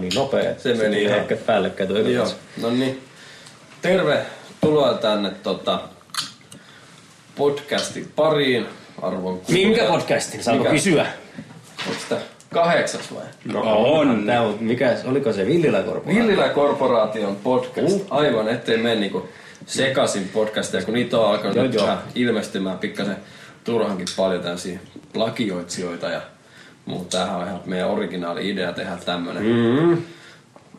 Niin nopea, että se meni ihan- ehkä päällekkäin tuo Joo, no niin. Tervetuloa tänne tota, podcastin pariin, arvon Minkä podcastin? Saanko Mikä? kysyä? Onko sitä kahdeksas vai? No On. Tää on, mikä, oliko se Villilä Korpo? Villilä Korporaation podcast. Aivan, ettei mene niinku sekasin podcasteja, kun niitä on alkanut Joo, joo. vähän ilmestymään pikkasen turhankin paljon tämmöisiä plagioitsijoita ja muuta. Tämähän on ihan meidän originaali idea tehdä tämmönen Mm.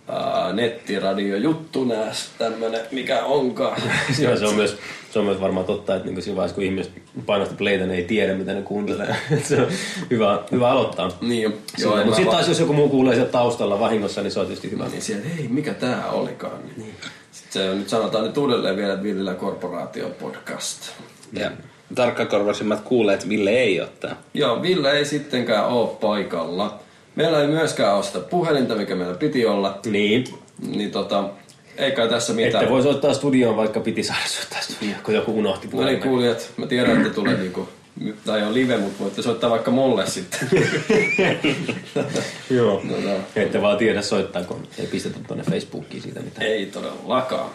ää, nettiradiojuttu nääs tämmönen, mikä onkaan. Joo, se on myös, se on myös varmaan totta, että niinku siinä vaiheessa, kun ihmiset painaa sitä playtä, ne ei tiedä, mitä ne kuuntelee. se on hyvä, hyvä aloittaa. niin, joo, mutta sitten taas, jos joku muu kuulee sieltä taustalla vahingossa, niin se on tietysti hyvä. Niin sieltä, hei, mikä tää olikaan. Niin. Sitten se on, nyt sanotaan nyt uudelleen vielä Villilä Korporaation podcast. Ja tarkkakorvaisimmat kuulee, että Ville ei ottaa. Joo, Ville ei sittenkään ole paikalla. Meillä ei myöskään ole sitä puhelinta, mikä meillä piti olla. Niin, Niin tota, ei kai tässä että mitään. voi soittaa studioon, vaikka piti saada soittaa studioon, kun joku unohti No niin, puhelimen. kuulijat, mä tiedän, että tulee niinku, tai on live, mutta voitte soittaa vaikka mulle sitten. Joo. no, no. Ette vaan tiedä soittaa, kun ei pistetä tuonne Facebookiin siitä mitään. Ei todellakaan.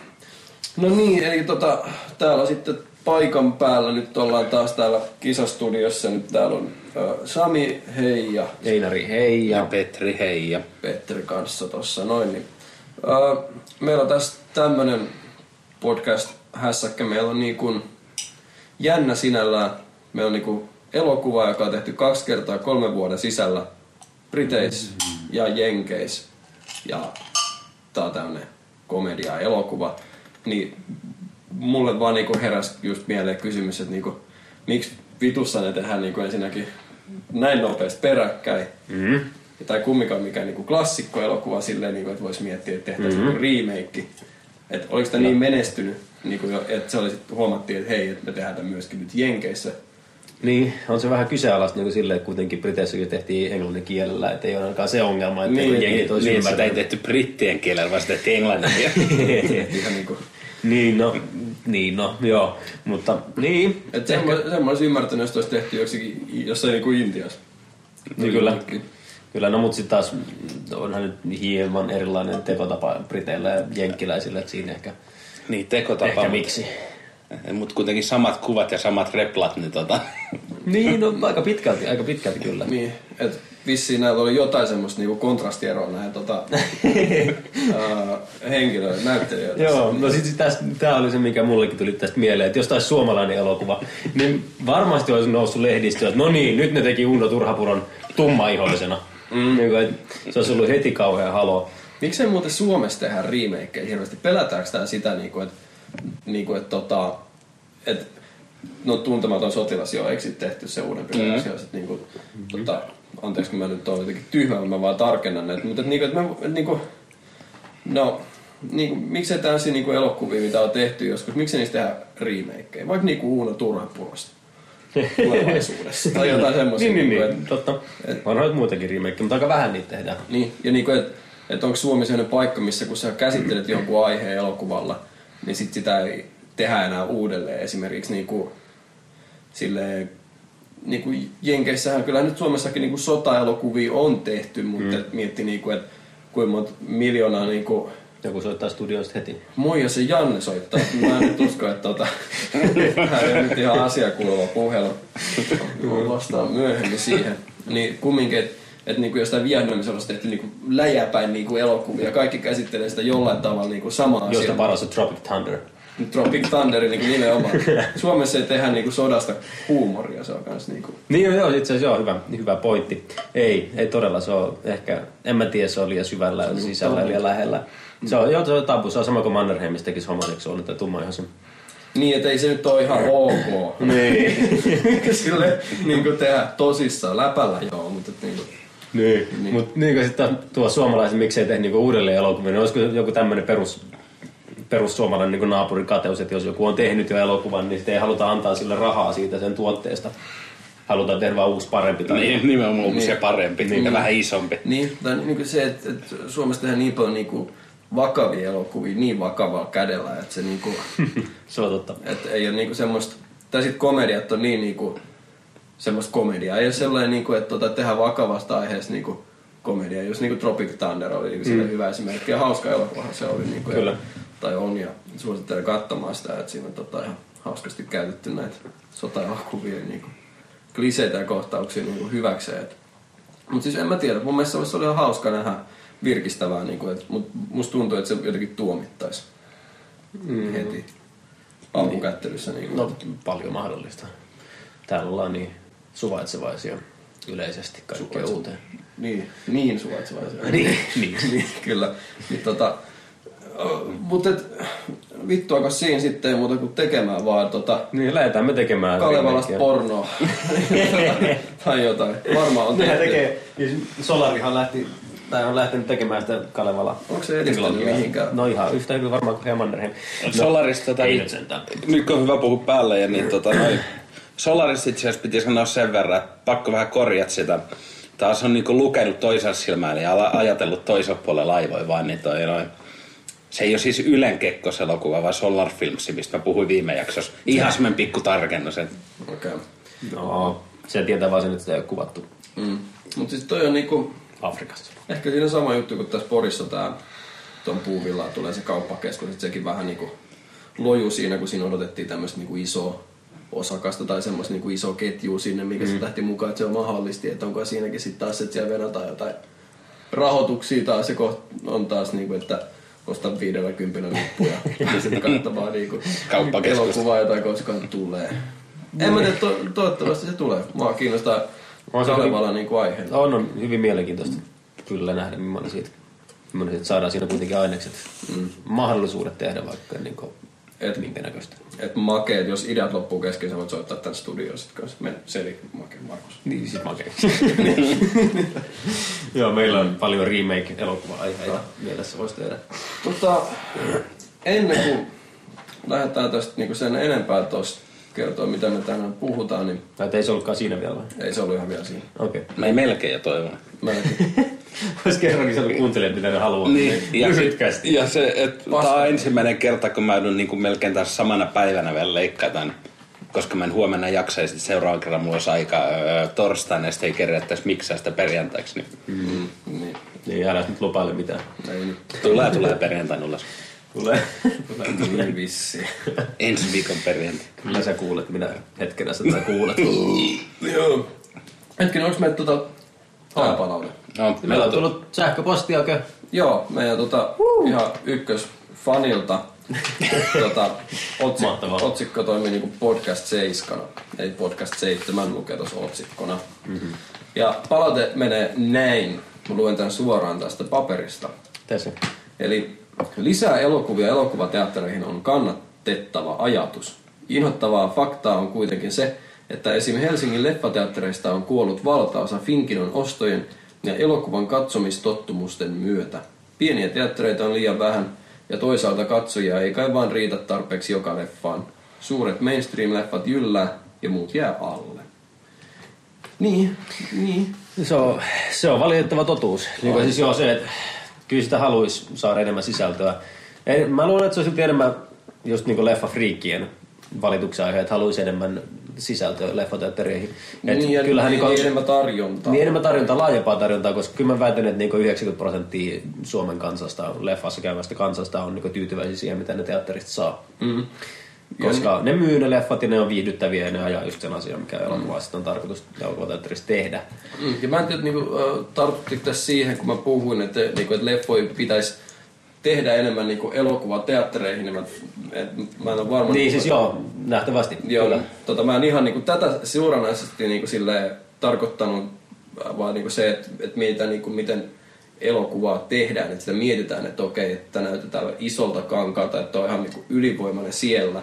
No niin, eli tota, täällä sitten paikan päällä, nyt ollaan taas täällä kisastudiossa, nyt täällä on ö, Sami, hei ja Einari, hei. Ja Petri, hei. Ja Petteri kanssa tossa noin. Niin. Ö, meillä on tässä tämmönen podcast hässäkkä, meillä on niin kuin jännä sinällään, meillä on niin kuin elokuva, joka on tehty kaksi kertaa kolmen vuoden sisällä Briteissä ja Jenkeissä. Ja tää on tämmönen komedia elokuva. Niin mulle vaan niinku heräsi just mieleen kysymys, että niinku, miksi vitussa ne tehdään niinku ensinnäkin näin nopeasti peräkkäin. mm. Tai kumminkaan mikään niinku klassikkoelokuva silleen, niinku, että voisi miettiä, että tehtäisiin mm-hmm. remake. Että oliko tämä niin menestynyt, niinku, että se oli sit, huomattiin, että hei, että me tehdään tämä myöskin nyt Jenkeissä. Niin, on se vähän kyseenalaista niin silleen, että kuitenkin Briteissäkin tehtiin englannin kielellä, että ei ole ainakaan se ongelma, että Niin, niin, jengit niin, olisi niin, ei ymmärtänyt. tehty brittien kielellä, vaan sitä tehtiin englannin Ihan niinku, niin, no, niin, no, joo, mutta niin, että sen, mä- sen mä olisin ymmärtänyt, jos olisi tehty joksikin, jossain niinku Intiassa. niin kyllä, kyllä, no mutta sitten taas onhan nyt hieman erilainen tekotapa Briteillä ja jenkkiläisillä, että siinä ehkä, Niin, tekotapa. ehkä miksi. Mutta kuitenkin samat kuvat ja samat replat, niin tota... Niin, no aika pitkälti, aika pitkälti kyllä. Niin, että vissiin näillä oli jotain semmoista niinku kontrastieroa näin tota, ää, henkilöitä, näyttelijöitä. Joo, no sit tästä, tää oli se, mikä mullekin tuli tästä mieleen, että jos taisi suomalainen elokuva, niin varmasti olisi noussut lehdistöä, että no niin, nyt ne teki Uno Turhapuron tummaihoisena. Mm. Niin kuin, että se olisi ollut heti kauhean halo. Miksei muuten Suomessa tehdä remakeja hirveästi? Pelätäänkö tää sitä, niinku, että niinku, et, tota, et, no tuntematon sotilas jo, eikö sit tehty se uudempi mm. versio? Sit, niinku, tota, anteeksi, kun mä nyt oon jotenkin tyhmä, mä vaan tarkennan näitä. Mutta et, niinku, et, mä, et, niinku, no, niinku, miksei tämmöisiä niinku elokuvia, mitä on tehty joskus, miksei niistä tehdä remakeja? Vaikka niinku Uuno Turhanpurosta tulevaisuudessa. tai jotain semmoisia. Niin, niin, niinku, niin, et- totta. On noita muitakin remake, mutta aika vähän niitä tehdään. niin, ja niinku, että et onko Suomi sellainen paikka, missä kun sä käsittelet jonkun aiheen elokuvalla, niin sit sitä ei tehdä enää uudelleen. Esimerkiksi niinku, silleen, niinku Jenkeissähän kyllä nyt Suomessakin niinku sota-elokuvia on tehty, mutta mm. miettii niinku, että kuinka monta miljoonaa niinku, Joku soittaa studioista heti. Moi ja se Janne soittaa. Mä en nyt usko, että tota, hän ei ole nyt ihan asiakuuluva puhelu. Mä vastaan myöhemmin siihen. Niin kumminkin, että et niinku jostain Vietnamissa olisi tehty niinku läjäpäin niinku elokuvia. Kaikki käsittelee sitä jollain tavalla niinku samaa Josta asiaa. paras on Tropic Thunder. Tropic Thunder niinku nimenomaan. Suomessa ei tehdä niinku sodasta huumoria, se on kans niinku... Niin joo, joo, itse asiassa joo, hyvä, hyvä pointti. Ei, ei todella, se on ehkä, en mä tiedä, se on liian syvällä ja sisällä ja liian lähellä. Se on, joo, se on tabu, se on sama kuin Mannerheimissa tekisi homoseksuaalinen tai tummaihoisen. Niin, että ei se nyt ole ihan ok. Niin. Sille niinku tehdä tosissaan läpällä joo, mutta et niinku... Niin. Niin. Mutta niin kuin sitten tuo suomalaisen, miksei tehdä niinku uudelleen elokuvia, niin olisiko joku tämmöinen perus, perussuomalainen niin naapurikateus, että jos joku on tehnyt jo elokuvan, niin sitten ei haluta antaa sille rahaa siitä sen tuotteesta. Halutaan tehdä vaan uusi parempi. Tai... Niin, nimenomaan Niin. se parempi niin. ja vähän isompi. Niin, tai niin kuin se, että, että Suomessa tehdään niin paljon niin kuin vakavia elokuvia niin vakavalla kädellä, että se niin kuin, Se on totta. että ei ole niin kuin semmoista, tai sitten komediat on niin, niin kuin, semmoista komediaa. Ei ole sellainen, niin kuin, että tota, tehdään vakavasta aiheesta niin kuin komedia. Just niinku Tropic Thunder oli niinku mm. hyvä esimerkki. Ja hauska elokuvahan se oli. Niinku, Kyllä. Ja, tai on ja suosittelen katsomaan sitä, että siinä on tota ihan hauskasti käytetty näitä sotaelokuvia niinku kliseitä ja kohtauksia niinku hyväkseen. Mutta siis en mä tiedä, mun mielestä se oli ihan hauska nähdä virkistävää, niinku, et, mut musta tuntuu, että se jotenkin tuomittaisi mm. heti alkukättelyssä. Niinku. No, paljon mahdollista. Täällä ollaan niin suvaitsevaisia yleisesti kaikkea Suvaitse- uuteen. Niin, niin suvaitsevaisia. Niin, niin. niin, kyllä. Niin, tota, mutta vittuako siinä sitten ei muuta kuin tekemään vaan tota, Niin, lähdetään me tekemään Kalevalasta pornoa. tai jotain. Varmaan on Nehän tehty. tekee, niin Solarihan lähti, tai on lähtenyt tekemään sitä Kalevala. Onko se edistynyt trilogiaa. mihinkään? No ihan yhtä hyvin varmaan kuin Hemanderheim. Solarista tota, ei nyt- nyt on hyvä puhua päälle, ja niin tota, noi, Solarista itse asiassa piti sanoa sen verran, että pakko vähän korjata sitä. Taas on niinku lukenut toisella silmällä ja ajatellut toisella puolella laivoja vaan, niin toi noin. Se ei ole siis Ylen Kekkos-elokuva, vaan Solar Films, mistä mä puhuin viime jaksossa. Ihan semmoinen pikku tarkennus. Okei. Okay. No, se tietää vaan sen, että sitä ei ole kuvattu Mm. Mutta siis toi on niinku, Afrikassa. ehkä siinä sama juttu kuin tässä Porissa tää tuon puuvillaa tulee se kauppakeskus, että sekin vähän niinku loju siinä, kun siinä odotettiin tämmöistä niinku isoa osakasta tai semmoista niinku isoa ketjua sinne, mikä mm. se lähti mukaan, että se on mahdollisesti, että onko siinäkin sitten taas, että siellä venataan jotain rahoituksia taas, ja koht on taas niinku, että ostan viidellä kympillä lippuja ja sitten katsomaan niinku elokuvaa, jota koskaan tulee. En mä tiedä, to- toivottavasti se tulee. Mua kiinnostaa On se Kalevala niinku aiheena. On, on hyvin mielenkiintoista kyllä nähdä, millainen siitä, millainen siitä saadaan siinä kuitenkin ainekset. Mm. Mahdollisuudet tehdä vaikka niin kuin, Et- minkä näköistä. Et makeet, jos ideat loppuu kesken, sä voit soittaa tänne studioon sit kanssa. Men, Seli, make, Markus. Niin, sit makea. Joo, meillä on paljon remake-elokuva-aiheita mielessä voisi tehdä. Mutta ennen kuin lähdetään tästä niinku sen enempää tuosta kertoa, mitä me tänään puhutaan, niin Tai ei se ollutkaan siinä vielä vai? ei se ollut ihan vielä siinä. Okei. Okay. mä ei melkein jo toivon. Mä Olisi kerrankin kuuntelijat, mitä ne haluaa. Niin, ja, Lyhytkästi. ja se, että tämä on ensimmäinen kerta, kun mä joudun niin kuin melkein taas samana päivänä vielä leikkataan. Koska mä en huomenna jaksa ja sitten seuraavan kerran mulla olisi aika öö, torstaina ja sitten ei kerrettäisi miksaa sitä perjantaiksi. Niin mm, niin, Niin, älä nyt lupaile mitään. ei tulee, tulee perjantaina ulos. Tulee. Niin vissi. Ensi viikon perjantai. Kyllä sä kuulet, minä hetkenä sä tätä kuulet. Joo. Hetkinen, onko meillä tota palaute? No, Meillä on tullut sähköpostiakö? Joo, meidän tota, ihan ykkösfanilta tota, otsi, Mahtavaa. otsikko toimii niinku podcast 7, ei podcast 7 lukee tuossa otsikkona. Mm-hmm. Ja palaute menee näin. Mä luen tämän suoraan tästä paperista. Tässä. Eli lisää elokuvia elokuvateattereihin on kannatettava ajatus. Inhottavaa faktaa on kuitenkin se, että esim. Helsingin leffateattereista on kuollut valtaosa Finkinon ostojen ja elokuvan katsomistottumusten myötä. Pieniä teattereita on liian vähän ja toisaalta katsojia ei kai vaan riitä tarpeeksi joka leffaan. Suuret mainstream-leffat jyllää ja muut jää alle. Niin, niin. Se on, se on valitettava totuus. Niin kuin siis joo, se, että kyllä sitä haluaisi saada enemmän sisältöä. Ei, mä luulen, että se silti enemmän just niin kuin leffafriikkien valituksen aihe, että haluaisi enemmän sisältöä leffateattereihin. Et niin, ja kyllähän niin, niin enemmän tarjontaa. Niin enemmän tarjontaa, laajempaa tarjontaa, koska kyllä mä väitän, että niinku 90 prosenttia Suomen kansasta, leffassa käyvästä kansasta on niinku tyytyväisiä siihen, mitä ne teatterista saa. Mm. Koska ne myy ne leffat ja ne on viihdyttäviä ja ne ajaa just sen asian, mikä elokuvaa sitten on tarkoitus elokuvateatterissa tehdä. Mm, ja mä en tiedä, niinku, tartuttiko tässä siihen, kun mä puhuin, että, niinku, että leffoja pitäisi tehdä enemmän niinku, elokuvateattereihin, niin mä, et, mä en ole varma. Niin niinku, siis joo, nähtävästi. Joo, Kyllä. tota, mä en ihan niinku, tätä suoranaisesti niinku, silleen, tarkoittanut, vaan niinku, se, että, että mietitään, niinku, miten elokuvaa tehdään, että sitä mietitään, että okei, että näytetään isolta kankaalta, että on ihan niinku, ylivoimainen siellä.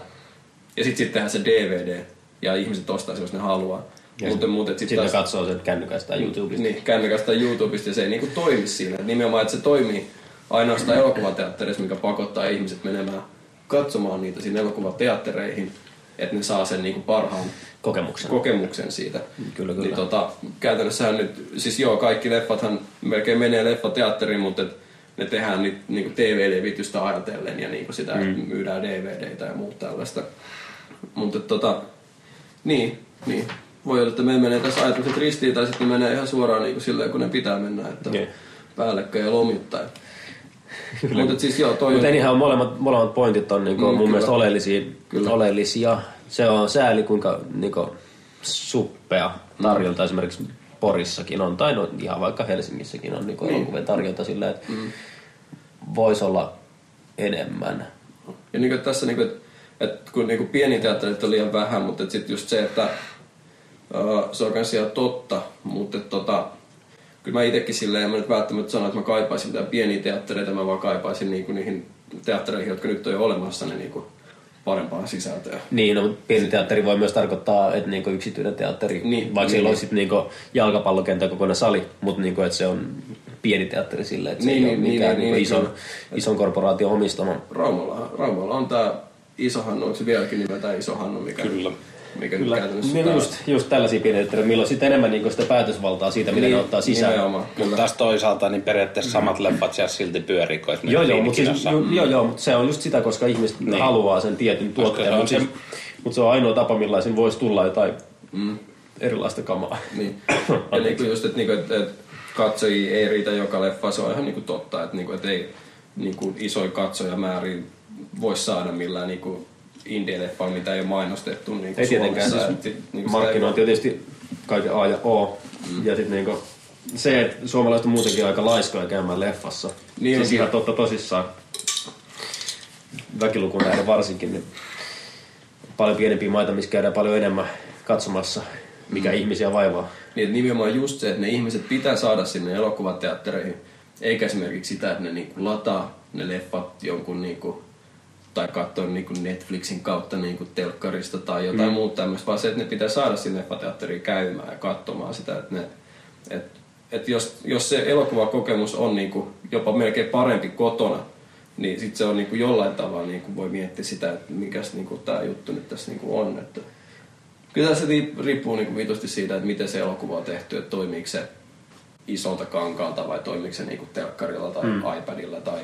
Ja sitten sit tehdään se DVD, ja ihmiset ostaa se, jos ne haluaa. Ja Mutta, mutta sit Sitten taas- katsoo sen kännykästä tai YouTubesta. niin, kännykästä YouTubesta ja se ei niinku toimi siinä. Nimenomaan, että se toimii ainoastaan elokuvateatterissa, mikä pakottaa ihmiset menemään katsomaan niitä sinne elokuvateattereihin, että ne saa sen niinku parhaan Kokemuksen. kokemuksen siitä. Kyllä, kyllä. Niin tota, käytännössähän nyt, siis joo, kaikki leffathan melkein menee leffateatteriin, mutta et ne tehdään nyt niinku TV-levitystä ajatellen ja niinku sitä mm. myydään DVDtä ja muuta tällaista. Mutta tota, niin, niin. voi olla, että me menee tässä ajatukset ristiin tai sitten menee ihan suoraan niin kuin silleen, kun ne pitää mennä, että Niin. päällekkäin ja lomittain. Mutta siis joo, toi Mutta on, ihan molemmat, molemmat pointit on niinku Mm, mun kyllä. mielestä oleellisia, Kyllä. oleellisia. Se on sääli, kuinka niinku suppea tarjonta esimerkiksi Porissakin on, tai no ihan vaikka Helsingissäkin on niinku Niin. elokuvien tarjonta sillä, että voisi olla enemmän. Ja niin kuin tässä, niin kuin, että, että kun niin kuin pieni teatterit on liian vähän, mutta sitten just se, että uh, se on myös ihan totta, mutta tota, kyllä mä itsekin silleen, en mä nyt välttämättä sano, että mä kaipaisin mitään pieniä teattereita, mä vaan kaipaisin niin kuin niihin teattereihin, jotka nyt on jo olemassa, niin, niin kuin parempaa sisältöä. Niin, no, mutta pieni teatteri voi myös tarkoittaa, että niinku yksityinen teatteri, Niin, vaikka niin. siellä olisi niinku jalkapallokenttä kokoinen sali, mutta niinku, että se on pieni teatteri sille, että se Niin, ei ole niin, mikään niin, niinku niin, ison, kyllä. ison korporaation omistama. Raumalla, Raumalla on tää Iso Hannu, onko se vieläkin nimeltään Iso Hannu, mikä, Kyllä. Mikä nyt Kyllä, käytännössä niin just, just tällaisia pieniä teattereita, milloin sitten enemmän niinku sitä päätösvaltaa siitä, miten Niin, ne ottaa sisään. Mutta taas toisaalta niin periaatteessa samat leffat siellä silti pyörii, kun esimerkiksi Joo, joo, mutta siis, joo, joo, joo, mutta se on just sitä, koska ihmiset Niin. haluaa sen tietyn tuotteen, se mutta se- siis, mut se on ainoa tapa, millä siinä voisi tulla jotain erilaista kamaa. Niin. Ja niin kuin just, että, niin kuin, että, että katsojia ei riitä joka leffa, se on ihan niin kuin totta, että, niin kuin, että ei niin kuin isoja katsojamääriä voi saada millään niin kuin indie-leffaa, mitä ei ole mainostettu niin Ei tietenkään, siis niin markkinointi on tietysti kaiken A ja O. Mm. Ja sitten niinku, se, että suomalaiset on muutenkin aika laiskoja käymään leffassa. Niin siis on. ihan totta tosissaan. Väkilukun nähden varsinkin, niin paljon pienempiä maita, missä käydään paljon enemmän katsomassa, mikä mm. ihmisiä vaivaa. Niin, että nimenomaan just se, että ne ihmiset pitää saada sinne elokuvateattereihin, eikä esimerkiksi sitä, että ne niinku lataa ne leffat jonkun niinku, tai katsoo niinku Netflixin kautta niinku telkkarista tai jotain mm. muuta tämmöistä, vaan se, että ne pitää saada sinne leffateatteriin käymään ja katsomaan sitä, että ne, et, et jos, jos se elokuvakokemus on niinku jopa melkein parempi kotona, niin sitten se on niinku jollain tavalla niinku voi miettiä sitä, että mikäs niinku tämä juttu nyt tässä niinku on. Että Kyllä se riip- riippuu niinku vitusti siitä, että miten se elokuva on tehty, että toimiiko se isolta kankaalta vai toimiiko se niinku telkkarilla tai mm. iPadilla tai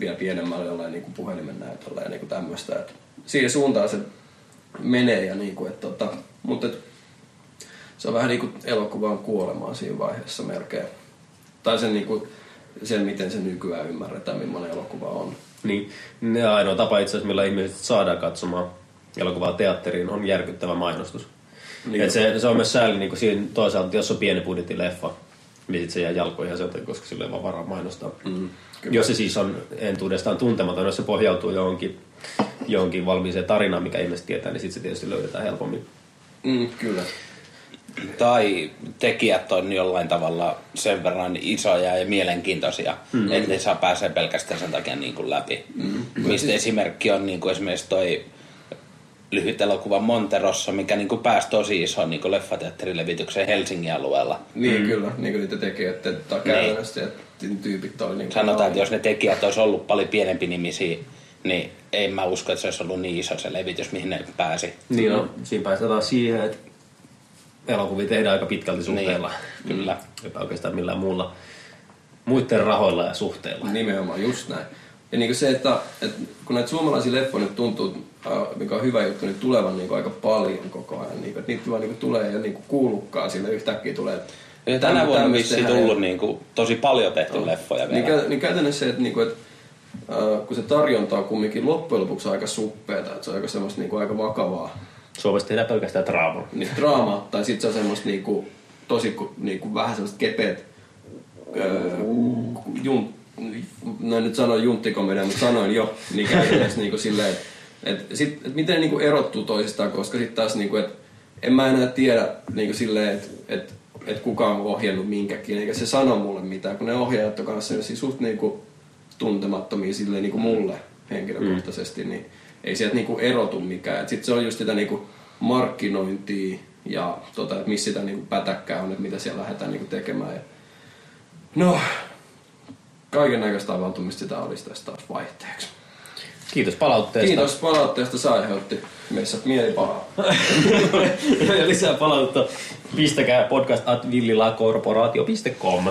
vielä pienemmällä jollain niinku puhelimen näytöllä ja niinku tämmöistä. Et siihen suuntaan se menee, ja niinku, et tota, mutta et se on vähän niinku elokuvan kuolemaa siinä vaiheessa melkein. Tai sen, niinku, sen miten se nykyään ymmärretään, millainen elokuva on. Niin, ne ainoa tapa itse asiassa, millä ihmiset saadaan katsomaan elokuvaa teatteriin, on järkyttävä mainostus. Niin. Niin. Et se, se on myös sääli niin siinä toisaalta, jos on pieni budjetin leffa, sit se jää jalkoihin takia, koska sillä ei vaan varaa mainostaa. Mm, jos se siis on entuudestaan tuntematon, jos se pohjautuu johonkin, johonkin valmiiseen tarinaan, mikä ihmiset tietää, niin sitten se tietysti löydetään helpommin. Mm, kyllä. Tai tekijät on jollain tavalla sen verran isoja ja mielenkiintoisia, mm. että ne saa pääsee pelkästään sen takia niin kuin läpi. Mm. Mistä esimerkki on niin kuin esimerkiksi toi lyhyt elokuva Monterossa, mikä niin kuin pääsi tosi isoon niin leffateatterilevitykseen Helsingin alueella. Niin mm. kyllä, niin kuin niitä tekijöitä, että käytännössä niin. tyypit oli niin Sanotaan, että jos ne tekijät olisi ollut paljon pienempi nimisiä, niin en mä usko, että se olisi ollut niin iso se levitys, mihin ne pääsi. Niin no, siinä päästään taas siihen, että elokuvia tehdään aika pitkälti suhteella. Niin, kyllä. Eipä oikeastaan millään muulla muiden rahoilla ja suhteilla. Nimenomaan, just näin. Ja niin kuin se, että, että kun näitä suomalaisia leffoja nyt tuntuu, äh, mikä on hyvä juttu, niin tulevan niin kuin aika paljon koko ajan. Niin kuin, että niitä vaan niin kuin tulee ja niin kuin kuulukaan sille yhtäkkiä tulee. että Ja tänä tämmö- vuonna on vissiin tullut niin kuin, tosi paljon tehty no. leffoja vielä. Niin, kä- niin käytännössä se, että, niin kuin, että äh, kun se tarjonta on kumminkin loppujen lopuksi aika suppeeta, että se on aika semmoista niin kuin aika vakavaa Suomessa tehdään pelkästään draamaa. niin draamaa, tai sitten se on semmoista niinku, tosi ku- niinku, vähän semmoista kepeät, öö, jun, no en nyt sanoin junttikomedia, mutta sanoin jo, niin käytännössä niinku silleen, että et, sit, et miten niinku erottuu toisistaan, koska sitten taas niinku, että en mä enää tiedä niinku silleen, että et, et kuka on ohjannut minkäkin, eikä se sano mulle mitään, kun ne ohjaajat on kanssa sellaisia suht niinku tuntemattomia silleen niinku mulle henkilökohtaisesti, niin ei sieltä niinku erotu mikään. Sitten se on just sitä niinku markkinointia ja tota, että missä sitä niinku pätäkkää on, että mitä siellä lähdetään niinku tekemään. Ja... No, kaiken näköistä avautumista sitä olisi tässä taas vaihteeksi. Kiitos palautteesta. Kiitos palautteesta, se aiheutti meissä mielipahaa. ja lisää palautetta. Pistäkää podcast at villilakorporaatio.com.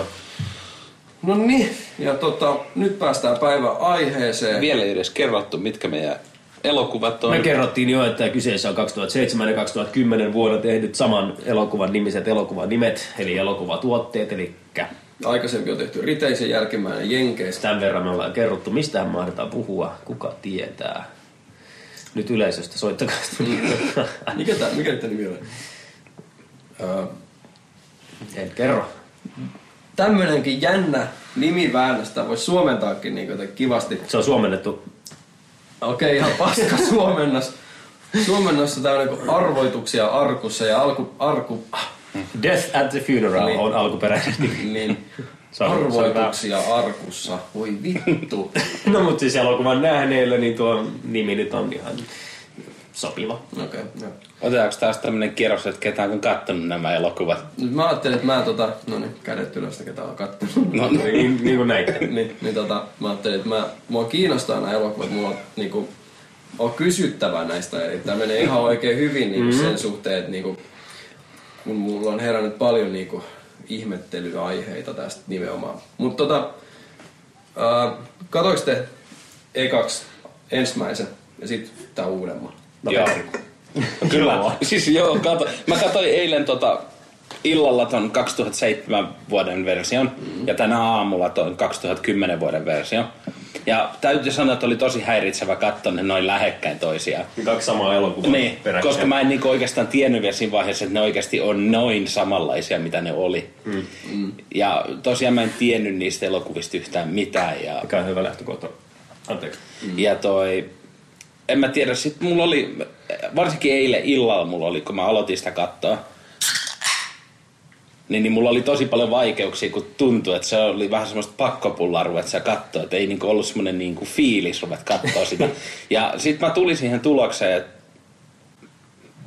No niin, ja tota, nyt päästään päivän aiheeseen. Vielä ei edes kerrottu, mitkä meidän elokuvat on... Me kerrottiin jo, että kyseessä on 2007 ja 2010 vuonna tehdyt saman elokuvan nimiset elokuvan nimet, eli elokuvatuotteet, eli Aikaisemmin on tehty riteisen jälkimmäinen Jenkeistä. tämän verran me ollaan kerrottu, mistä mahdetaan puhua, kuka tietää. Nyt yleisöstä soittakaa studioon. Mikä tää, mikä tää nimi oli? Öö, En kerro. tämmönenkin jännä nimiväännöstä voisi suomentaakin niin kivasti. Se on suomennettu. Okei, ihan paska suomennos. Suomennossa tämmöinen kuin arvoituksia arkussa ja alku, arku, Death at the Funeral Niin. on alkuperäinen niin Se on- se on arvoituksia arkussa. Voi vittu. No mutta siis elokuvan nähneille, niin tuo nimi nyt on ihan sopiva. Okei, okay, joo. Otetaanko taas tämmönen kierros, että ketään on kattonut nämä elokuvat? Nyt mä ajattelin, että mä tota, no niin, kädet ylös, ketä on kattonut. No, Niin, niin kuin näitte. niin, niin tota, mä ajattelin, että mä, mua kiinnostaa nämä elokuvat, mulla on niinku, on kysyttävää näistä, eli tämä menee ihan oikein hyvin niinku mm-hmm. sen suhteen, että niinku, kun mulla on herännyt paljon niinku, ihmettelyaiheita tästä nimenomaan. Mutta tota, äh, katoiko te ekaksi ensimmäisen ja sitten tää uudemman? Joo. Kyllä. siis joo, kato, mä katsoin eilen tota, illalla ton 2007 vuoden version ja tänä aamulla ton 2010 vuoden version. Ja täytyy sanoa, että oli tosi häiritsevä katsoa ne noin lähekkäin toisiaan. Kaksi samaa elokuvaa Niin, peräkkäin. koska mä en niinku oikeastaan tiennyt vielä siinä vaiheessa, että ne oikeasti on noin samanlaisia, mitä ne oli. Mm. Ja tosiaan mä en tiennyt niistä elokuvista yhtään mitään. Ja, Mikä on hyvä lähtökohta. Anteeksi. mm. ja toi, en mä tiedä, sit mulla oli, varsinkin eilen illalla mulla oli, kun mä aloitin sitä katsoa, niin, niin mulla oli tosi paljon vaikeuksia, kun tuntui, että se oli vähän semmoista pakkopullar ruveta sä katsoa, että ei niinku ollut semmoinen niinku fiilis ruvet katsoa sitä. Ja sit mä tulin siihen tulokseen, että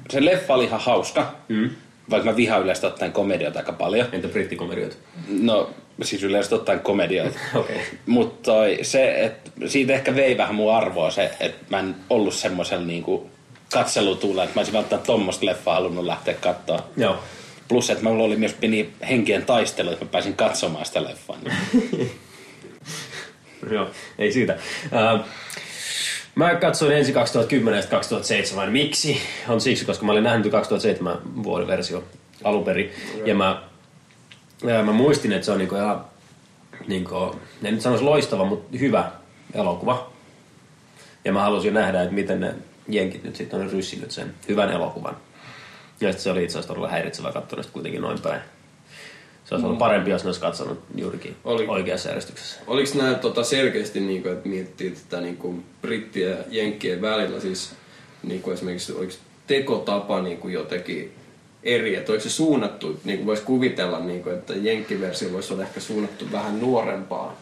se leffa oli ihan hauska, mm. vaikka mä vihaan yleisesti ottaen komedioita aika paljon. Entä brittikomedioita? No, siis yleisesti ottaen komedioita. Okei. Mutta se, että siitä ehkä vei vähän mun arvoa se, että mä en ollut semmoisella niinku katselutuulla, että mä olisin välttämättä tommoista leffaa halunnut lähteä katsoa. Joo. Plus, että mulla oli myös pieni henkien taistelu, että mä pääsin katsomaan sitä leffaa. Joo, ei siitä. Uh, mä katsoin ensin 2010 ja 2007. Miksi? On siksi, koska mä olin nähnyt 2007 vuoden versio alun perin. Ja mä, ja mä muistin, että se on niinku ihan, niinku, en nyt sanoisi loistava, mutta hyvä elokuva. Ja mä halusin nähdä, että miten ne jenkit nyt sitten on ryssinyt sen hyvän elokuvan. Ja se oli itse asiassa todella häiritsevää katsoa kuitenkin noin päin. Se olisi ollut parempi, jos ne olisi katsonut juurikin Oli. oikeassa järjestyksessä. Oliko nämä tota selkeästi, niin kuin, että miettii tätä niin kuin brittien ja jenkkien välillä, siis niin kuin esimerkiksi oliko tekotapa niin kuin jotenkin eri, että oliko se suunnattu, niin kuin voisi kuvitella, niin kuin, että jenkkiversio voisi olla ehkä suunnattu vähän nuorempaan.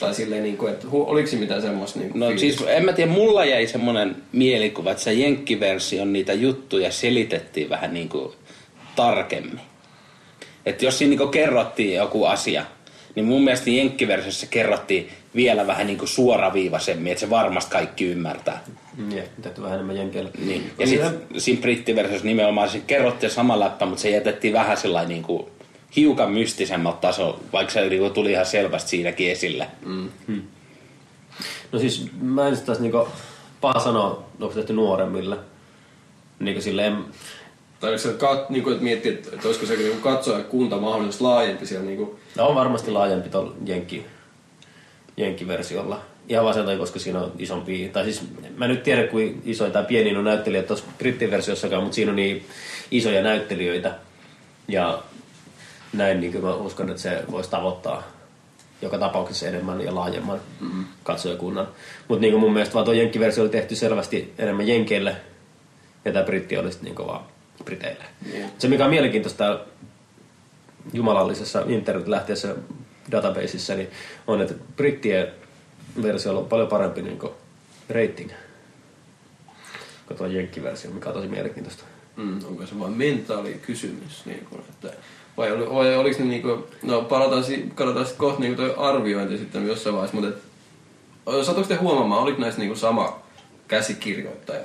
Tai silleen, niin kuin, että oliko se mitään semmoista niin kuin No siis en mä tiedä, mulla jäi semmonen mielikuva, että se jenkkiversion niitä juttuja selitettiin vähän niinku tarkemmin. Että jos siinä niinku kerrottiin joku asia, niin mun mielestä jenkkiversiossa kerrottiin vielä vähän niinku suoraviivaisemmin, että se varmasti kaikki ymmärtää. Niin, täytyy vähän enemmän jenkeillä. Niin. Ja sitten siinä brittiversiossa nimenomaan se kerrottiin sama läppä, mutta se jätettiin vähän sellainen niinku hiukan mystisemmalta tasolla, vaikka se niinku tuli ihan selvästi siinäkin esille. Mm. No siis mä en sit taas niinku paha sanoa, onko tehty nuoremmille. Niinku silleen, Tai se kat, niin kuin, että miettii, että, että olisiko se niin katsoa kunta mahdollisesti laajempi siellä niin kuin, no on varmasti laajempi tuolla jenkki, jenkkiversiolla. Ihan vaan sen takia, koska siinä on isompi, tai siis mä en nyt tiedä kuin isoja tai pieniä on näyttelijät tuossa brittiversiossakaan, mutta siinä on niin isoja näyttelijöitä. Ja näin niin mä uskon, että se voisi tavoittaa joka tapauksessa enemmän ja laajemman mm-hmm. katsojakunnan. Mutta niin mun mielestä vaan tuo jenkkiversio oli tehty selvästi enemmän jenkeille, ja tämä britti olisi niin vaan briteille. Niin. Se mikä on mielenkiintoista jumalallisessa internet-lähteessä databaseissa, niin on, että brittien versiolla on paljon parempi niin rating kuin tuo jenkkiversio, mikä on tosi mielenkiintoista. Mm, onko se vain mentaali kysymys? Niin kuin, että, vai, oli, vai oliko ne niin kuin, no palataan, si- katsotaan sitten kohta niin toi arviointi sitten jossain vaiheessa, mutta et, satuiko te huomaamaan, oliko näissä niin kuin sama käsikirjoittaja?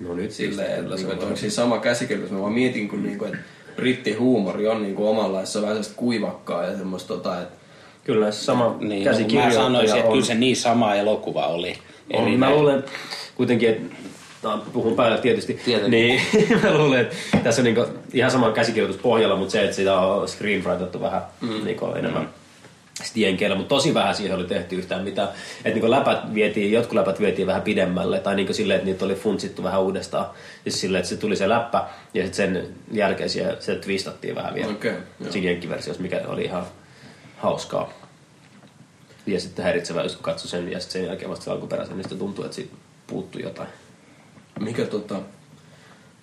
No nyt Silleen, kyllä että, niin, on. onko siinä sama käsikirjoitus? Mä vaan mietin, kun, niin kuin, että brittihuumori on niin kuin omanlaissa vähän sellaista kuivakkaa ja semmoista, tota, että Kyllä se sama Niin, mä käsikirjoittaja sanoisin, että on. kyllä se niin sama elokuva oli. on. Eli Mä luulen, kuitenkin, että no, puhun päälle tietysti, Tietenkin. niin mä luulen, että tässä on niinku ihan sama käsikirjoitus pohjalla, mutta se, että sitä on screenwritettu vähän mm. niinku enemmän mm. sitten jenkeillä, mutta tosi vähän siihen oli tehty yhtään mitään. Että niinku läpät vietiin, jotkut läpät vietiin vähän pidemmälle, tai niinku silleen, että niitä oli funtsittu vähän uudestaan. Ja siis silleen, että se tuli se läppä, ja sitten sen jälkeen se, se twistattiin vähän vielä. Okei, joo. siinä mikä oli ihan hauskaa. Ja sitten häiritsevää, jos katsoi sen, ja sitten sen jälkeen vasta se alkuperäisen, niin sitten tuntui, että siitä puuttui jotain. Mikä tota,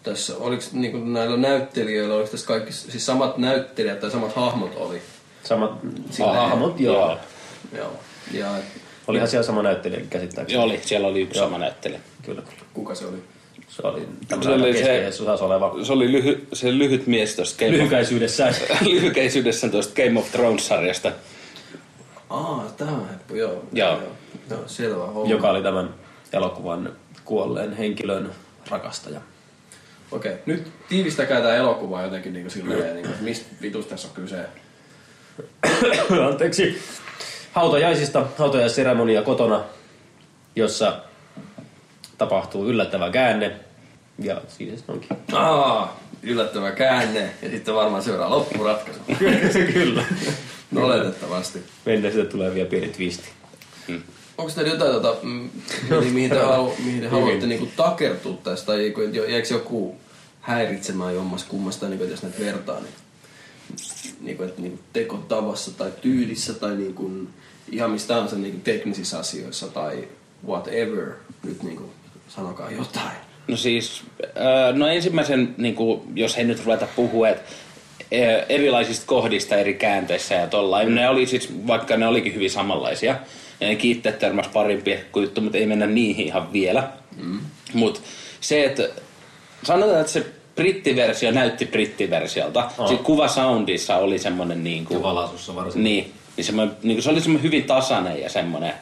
tässä, oliko niinku näillä näyttelijöillä, oliko tässä kaikki, siis samat näyttelijät tai samat hahmot oli? Samat Silleen- hahmot, joo. Joo. Joo. Ja Olihan siellä sama näyttelijä käsittääkseni. Joo, oli, siellä oli yksi sama näyttelijä. Kyllä, kuka se oli? Se oli Se oli se- oleva Se oli lyhy, se lyhyt mies tuosta Game of, lyhykäisyydessään. lyhykäisyydessä tuosta Game of Thrones-sarjasta. Aa, tämä on heppu, joo. Joo. Joo, selvä homma. joka oli tämän elokuvan kuolleen henkilön rakastaja. Okei, nyt tiivistäkää tämä elokuva jotenkin niin silleen, niin kuin, mistä vitusta tässä on kyse. Anteeksi. Hautajaisista, hautajaisseremonia kotona, jossa tapahtuu yllättävä käänne. Ja siinä se onkin. Aa, yllättävä käänne ja sitten varmaan seuraa loppuratkaisu. Kyllä. No, oletettavasti. Mennään sitten tulee vielä pieni twisti. Onko teillä jotain, tota, mihin te, halu, mihin te haluatte niinku takertua tästä, tai jäikö joku häiritsemään jommas kummasta, niin jos näitä vertaa, niin, niin kuin, että niin tekotavassa tai tyylissä tai niin kuin, ihan mistä tahansa niin kuin teknisissä asioissa tai whatever, nyt niin kuin, sanokaa jotain. No siis, äh, no ensimmäisen, niin kuin, jos ei nyt ruveta puhua, että äh, erilaisista kohdista eri käänteissä ja tollain. Ne oli siis, vaikka ne olikin hyvin samanlaisia, kiitteet törmäs parin juttu, mutta ei mennä niihin ihan vielä. Mm. Mutta se, että sanotaan, että se brittiversio näytti brittiversiolta. Oh. Sitten kuvasoundissa oli semmoinen niin kuin, Ja valasussa varsinkin. niin, niin, semmoinen, niin kuin, se oli semmoinen hyvin tasainen ja semmoinen.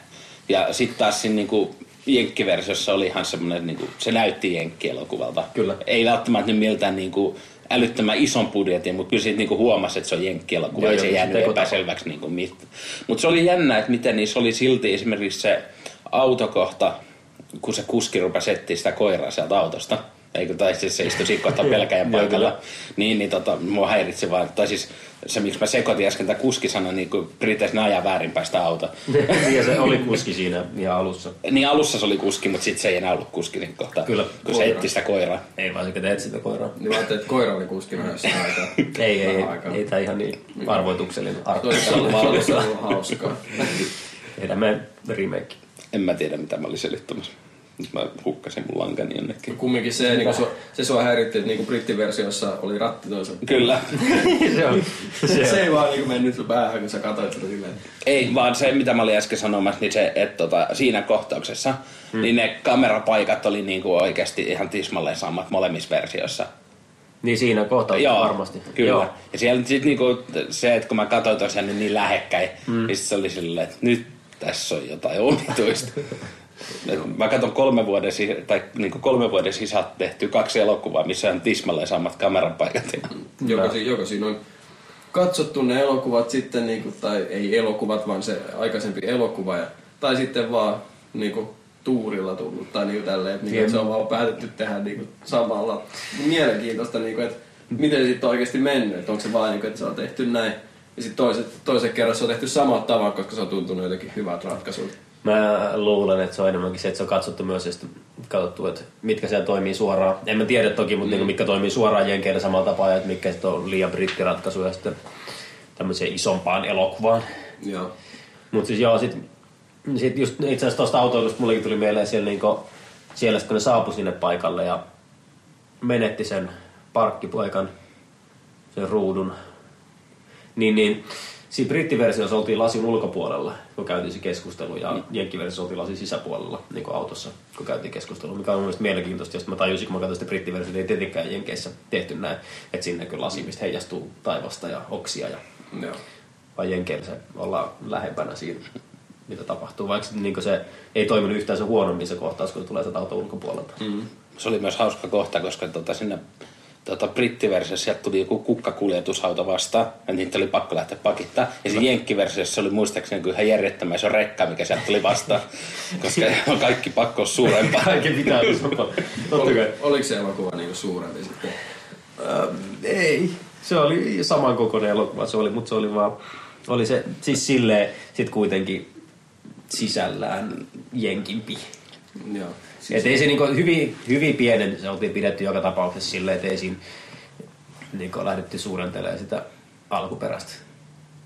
Ja sitten taas siinä niin kuin, jenkkiversiossa oli ihan semmoinen, niin kuin, se näytti jenkkielokuvalta. Kyllä. Ei välttämättä nyt miltään niin kuin, älyttömän ison budjetin, mutta kyllä siitä niin kuin huomasi, että se on jenkkielokuva. Ei se jäänyt epäselväksi niin kuin Mutta se oli jännä, että miten niissä oli silti esimerkiksi se autokohta, kun se kuski rupesi etsiä sitä koiraa sieltä autosta. Eikö, tai siis se istui siinä kohta pelkäjän paikalla. Niin, niin tota, mua häiritsi vaan, tai siis se miksi mä sekoitin äsken, tämä kuski sanoi, niin kuin Briteissä ne ajaa väärinpäin sitä auto. ja se oli kuski siinä ihan alussa. Niin alussa se oli kuski, mutta sitten se ei enää ollut kuski siinä kohtaa, Kyllä, kun se koira. etsi sitä koiraa. Ei vaan se, etsi sitä koiraa. Niin mä ajattelin, että koira oli kuskina jossain aikaa. Ei, ei, ei, ei tää ihan niin arvoituksellinen Se arkku. olisi ollut, se ollut hauskaa. Tehdään me remake. En mä tiedä, mitä mä olin selittämässä. Nyt mä hukkasin mun lankani jonnekin. Kumminkin se, niin kuin, se sua häiritti, että niin brittiversiossa oli ratti toisella. Kyllä. se on. Se, se ei vaan niin mennyt sun päähän, kun sä katsoit sitä silleen. Ei, vaan se, mitä mä olin äsken sanomassa, niin se, että tota, siinä kohtauksessa, hmm. niin ne kamerapaikat oli niinku oikeasti ihan tismalleen samat molemmissa versioissa. Niin siinä kohtaa Joo, varmasti. Kyllä. Joo. Ja siellä sit niinku se, että kun mä katsoin tosiaan niin, niin lähekkäin, mm. niin sit se oli silleen, että nyt tässä on jotain omituista. Mä katson kolme vuoden, tai niinku kolme vuoden sisään tehty kaksi elokuvaa, missä on tismalleen samat kamerapaikat. Joko, si, joko siinä on katsottu ne elokuvat sitten, niin kuin, tai ei elokuvat, vaan se aikaisempi elokuva, ja, tai sitten vaan niin kuin, tuurilla tullut, tai niin kuin tälleen, että, niin, kuin, että se on vaan päätetty tehdä niin kuin, samalla. Mielenkiintoista, niin kuin, että miten se sitten on oikeasti mennyt, että onko se vaan niin kuin, että se on tehty näin, ja sitten toiset, toisen kerran se on tehty samalla tavalla, koska se on tuntunut jotenkin hyvät ratkaisut. Mä luulen, että se on enemmänkin se, että se on katsottu myös ja sitten katsottu, että mitkä siellä toimii suoraan. En mä tiedä toki, mutta mm. niin mitkä toimii suoraan jenkeillä samalla tapaa ja että mitkä sitten on liian brittiratkaisuja sitten tämmöiseen isompaan elokuvaan. Joo. Mutta siis joo, sit, sit just itse asiassa tuosta autoilusta mullekin tuli mieleen siellä, niinku, siellä kun ne saapui sinne paikalle ja menetti sen parkkipaikan, sen ruudun, niin, niin siinä brittiversiossa oltiin lasin ulkopuolella, kun käytiin se keskustelu, ja jenkkiversiossa oltiin lasin sisäpuolella niin kuin autossa, kun käytiin keskustelu, mikä on mun mielestä mielenkiintoista. Ja sitten mä tajusin, kun mä katsoin sitä brittiversiota, ei tietenkään jenkeissä tehty näin, että sinne kyllä lasi, mistä heijastuu taivasta ja oksia ja Joo. vai Jenkeillä se ollaan lähempänä siinä, mitä tapahtuu. Vaikka niin se ei toiminut yhtään se huonommin se kohtaus, kun se tulee sieltä auton ulkopuolelta. Mm. Se oli myös hauska kohta, koska tota, sinne tota, brittiversiossa sieltä tuli joku kukkakuljetusauto vastaan, ja niitä oli pakko lähteä pakittaa. Ja se jenkkiversiossa oli muistaakseni kyllä ihan järjettömän iso rekka, mikä sieltä tuli vastaan, koska on kaikki pakko olla suurempaa. Kaikki pitää olla. Totta kai. Oliko se elokuva niinku suurempi sitten? Ähm, ei. Se oli samankokoinen elokuva, se oli, mutta se oli vaan, oli se siis silleen sit kuitenkin sisällään jenkimpi. Joo. Siis et ei se niinku hyvin, hyvin pienen, se oltiin pidetty joka tapauksessa silleen, että ei siinä niinku lähdetty suurentelemaan sitä alkuperäistä.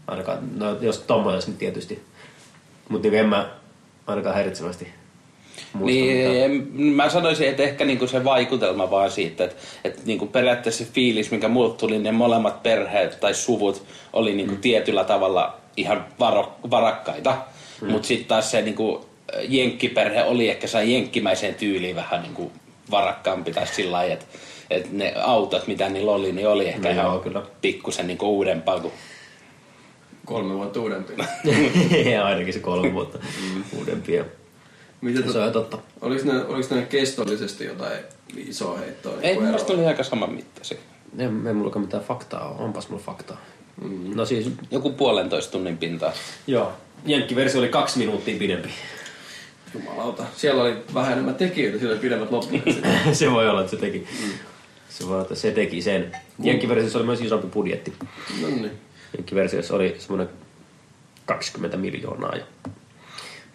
Ainakaan, no jos tommosessa nyt tietysti. Mutta niinku en mä ainakaan häiritsevästi muista Niin, en- mä sanoisin, että ehkä niinku se vaikutelma vaan siitä, että, että niinku periaatteessa se fiilis, mikä mulle tuli, ne molemmat perheet tai suvut oli niinku Mm. tietyllä tavalla ihan varo, varakkaita. Mm. Mutta sitten taas se niinku, jenkkiperhe oli ehkä sai jenkkimäiseen tyyliin vähän niinku varakkaampi tai sillä lailla, että, että ne autot, mitä niillä oli, niin oli ehkä No ihan joo, kyllä. pikkusen niinku uudempaa kuin Kolme vuotta uudempi. Ainakin se kolme vuotta uudempia. Mitä Se on totta. Oliko ne, oliko ne kestollisesti jotain isoa heittoa? Ei, mielestä eroa? oli aika saman mittaisia. Ei, ei mulla mitään faktaa ole. Onpas mulla faktaa. Mm. No siis, Joku puolentoista tunnin pintaa. joo. Jenkkiversio oli kaksi minuuttia pidempi. Jumalauta. Siellä oli vähän enemmän tekijöitä, siellä oli pidemmät loppuun. se voi olla, että se teki. Se voi olla, että se teki sen. Jenkkiversiossa oli myös isompi budjetti. no niin. Jenkkiversiossa oli semmoinen 20 miljoonaa ja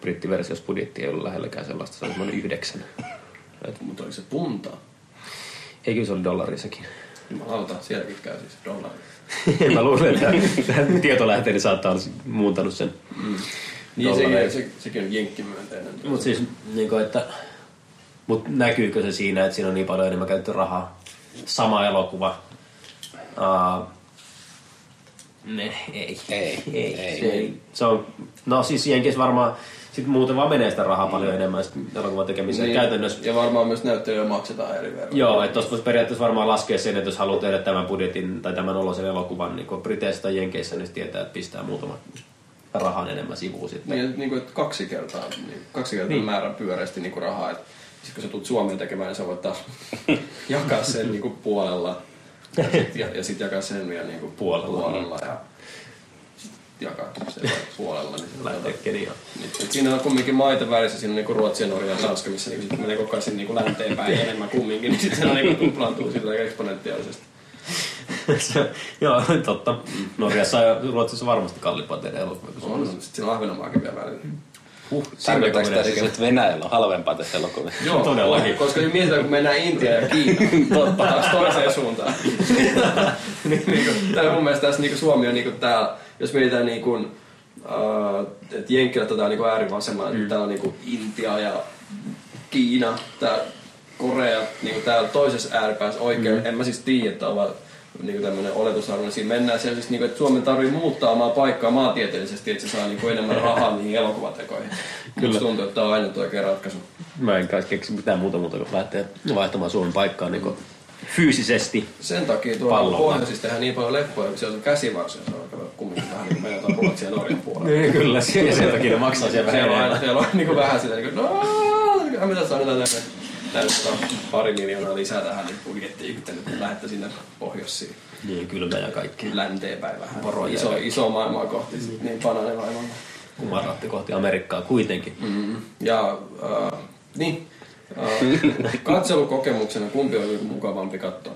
brittiversiossa budjetti ei ollut lähelläkään sellaista, se oli semmoinen yhdeksän. Et, Mutta oliko se puntaa? ei kyllä se oli dollarissakin. Jumalauta, sielläkin käy siis dollari. Mä luulen, että tietolähteeni saattaa olla muuntanut sen. Niin, sekin, se, sekin on jenkkimyönteinen. Mutta siis, niin kuin, että, mut näkyykö se siinä, että siinä on niin paljon enemmän käytetty rahaa? Sama elokuva. Uh, ne, ei. Ei, ei, ei. Se, ei. se on, no siis Jenkeissä varmaan sit muuten vaan menee sitä rahaa paljon enemmän sit elokuvan tekemiseen. Niin. Käytännössä Ja varmaan myös näyttelijöille maksetaan eri verran. Joo, että tuossa voisi periaatteessa varmaan laskea sen, että jos haluaa tehdä tämän budjetin tai tämän olosen elokuvan niin Briteissä tai Jenkeissä, niin tietää, että pistää muutama rahan enemmän sivuun sitten. Niin, että niinku, että kaksi kertaa, niin, kaksi kertaa niin. määrän pyöreästi niinku rahaa. Et, sit kun sä tulet Suomeen tekemään, niin sä voit taas jakaa sen niinku puolella. Ja sit, ja, ja sit jakaa sen vielä niinku Puolella. puolella ja jakaa sen puolella. Niin Lähtee keniaan. Et siinä on kumminkin maita välissä, siinä on niinku Ruotsi ja Norja ja Tanska, missä niinku sit menee koko ajan sinne niinku länteen päin enemmän kumminkin, niin sitten se on niinku tuplaantuu sillä eksponentiaalisesti. Se- Joo, totta. Norjassa ja Ruotsissa varmasti kalliimpaa tehdä elokuvia kuin On, Suomessa. sitten siinä on Ahvenanmaakin vielä välillä. Huh, Tarkoittaako tämä siis, että Venäjällä on halvempaa tässä elokuvassa? Joo, Todellakin. Koska mietitään, kun mennään Intiaan ja Kiinaan, totta, taas toiseen suuntaan. niin, niin kuin, tää mun mielestä tässä niin Suomi on niin kuin tää, jos mietitään niin kuin, uh, että Jenkkilät on täällä niin kuin äärivasemmalla, mm. täällä on niin kuin Intia ja Kiina, tää Korea, niin kuin täällä toisessa ääripäässä oikein, mm. en mä siis tiedä, että on vaan niin kuin tämmöinen oletusarvo, niin siinä mennään siellä siis, niin kuin, että Suomen tarvii muuttaa omaa paikkaa maantieteellisesti, että se saa niin kuin enemmän rahaa niihin elokuvatekoihin. Kyllä. Musta tuntuu, että tämä on aina oikea ratkaisu. Mä en kai keksi mitään muuta muuta kuin lähteä vaihtamaan Suomen paikkaa niin kuin fyysisesti. Sen takia tuolla pohjoisissa tehdään niin paljon leppoja, kun siellä on käsivarsia, se on aika kumminkin vähän niin kuin meillä ja Norjan puolella. Niin, kyllä, ja sen takia ne maksaa siellä vähän Siellä on aina, siellä on niin kuin vähän sitä, niin kuin, no, mitä saa tänne, tänne pari miljoonaa lisää tähän niin budjettiin, kun nyt lähdette sinne pohjoisiin Niin, kylmä ja kaikki. länteen päin vähän. Poroja Iso, iso maailmaa kohti, sit niin banane maailmaa. Kumarratte kohti Amerikkaa kuitenkin. Mm. Ja äh, niin, äh, katselukokemuksena kumpi on mukavampi katsoa?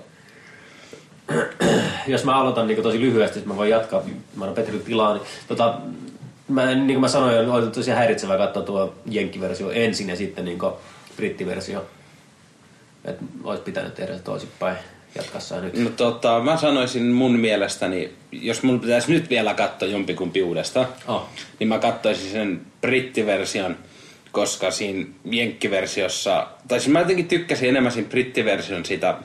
jos mä aloitan niin tosi lyhyesti, että mä voin jatkaa, mä oon Petri tilaa, niin tota, mä, niin kuin mä sanoin, oli tosi häiritsevää katsoa tuo jenkkiversio ensin ja sitten niin brittiversio. Että olisi pitänyt tehdä se toisinpäin. Jatkaa sä nyt. No tota, mä sanoisin mun mielestäni, jos mun pitäisi nyt vielä katsoa jompikumpi uudesta, Oh. niin mä katsoisin sen brittiversion, koska siinä jenkkiversiossa, tai siis mä jotenkin tykkäsin enemmän siinä brittiversion sitä,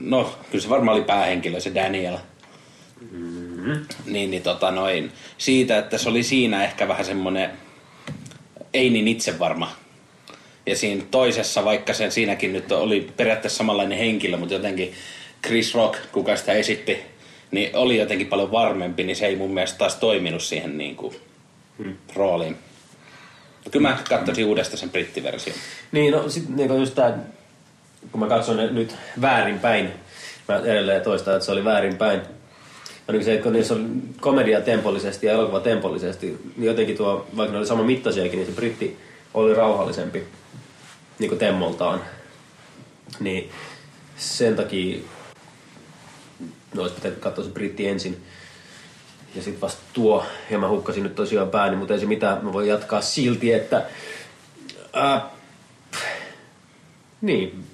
no kyllä se varmaan oli päähenkilö, se Daniel. Niin, niin tota noin, siitä, että se oli siinä ehkä vähän semmonen, ei niin itsevarma. Ja siinä toisessa, vaikka sen siinäkin nyt oli periaatteessa samanlainen henkilö, mutta jotenkin Chris Rock, kuka sitä esitti, niin oli jotenkin paljon varmempi, niin se ei mun mielestä taas toiminut siihen niin kuin rooliin. Kyllä mä katsoisin uudestaan sen brittiversion. Niin, no sit niin just tää, kun mä katson ne nyt väärinpäin, mä edelleen toistan, että se oli väärinpäin. Ja niin se, että kun niissä on komedia tempollisesti ja elokuva tempollisesti, niin jotenkin tuo, vaikka ne oli sama mittaisiakin, niin se britti oli rauhallisempi niin kuin temmoltaan. Niin sen takia no olisi pitänyt katsoa se britti ensin. Ja sitten vasta tuo, ja mä hukkasin nyt tosiaan pääni, mutta ei se mitään, mä voin jatkaa silti, että... Ää, niin,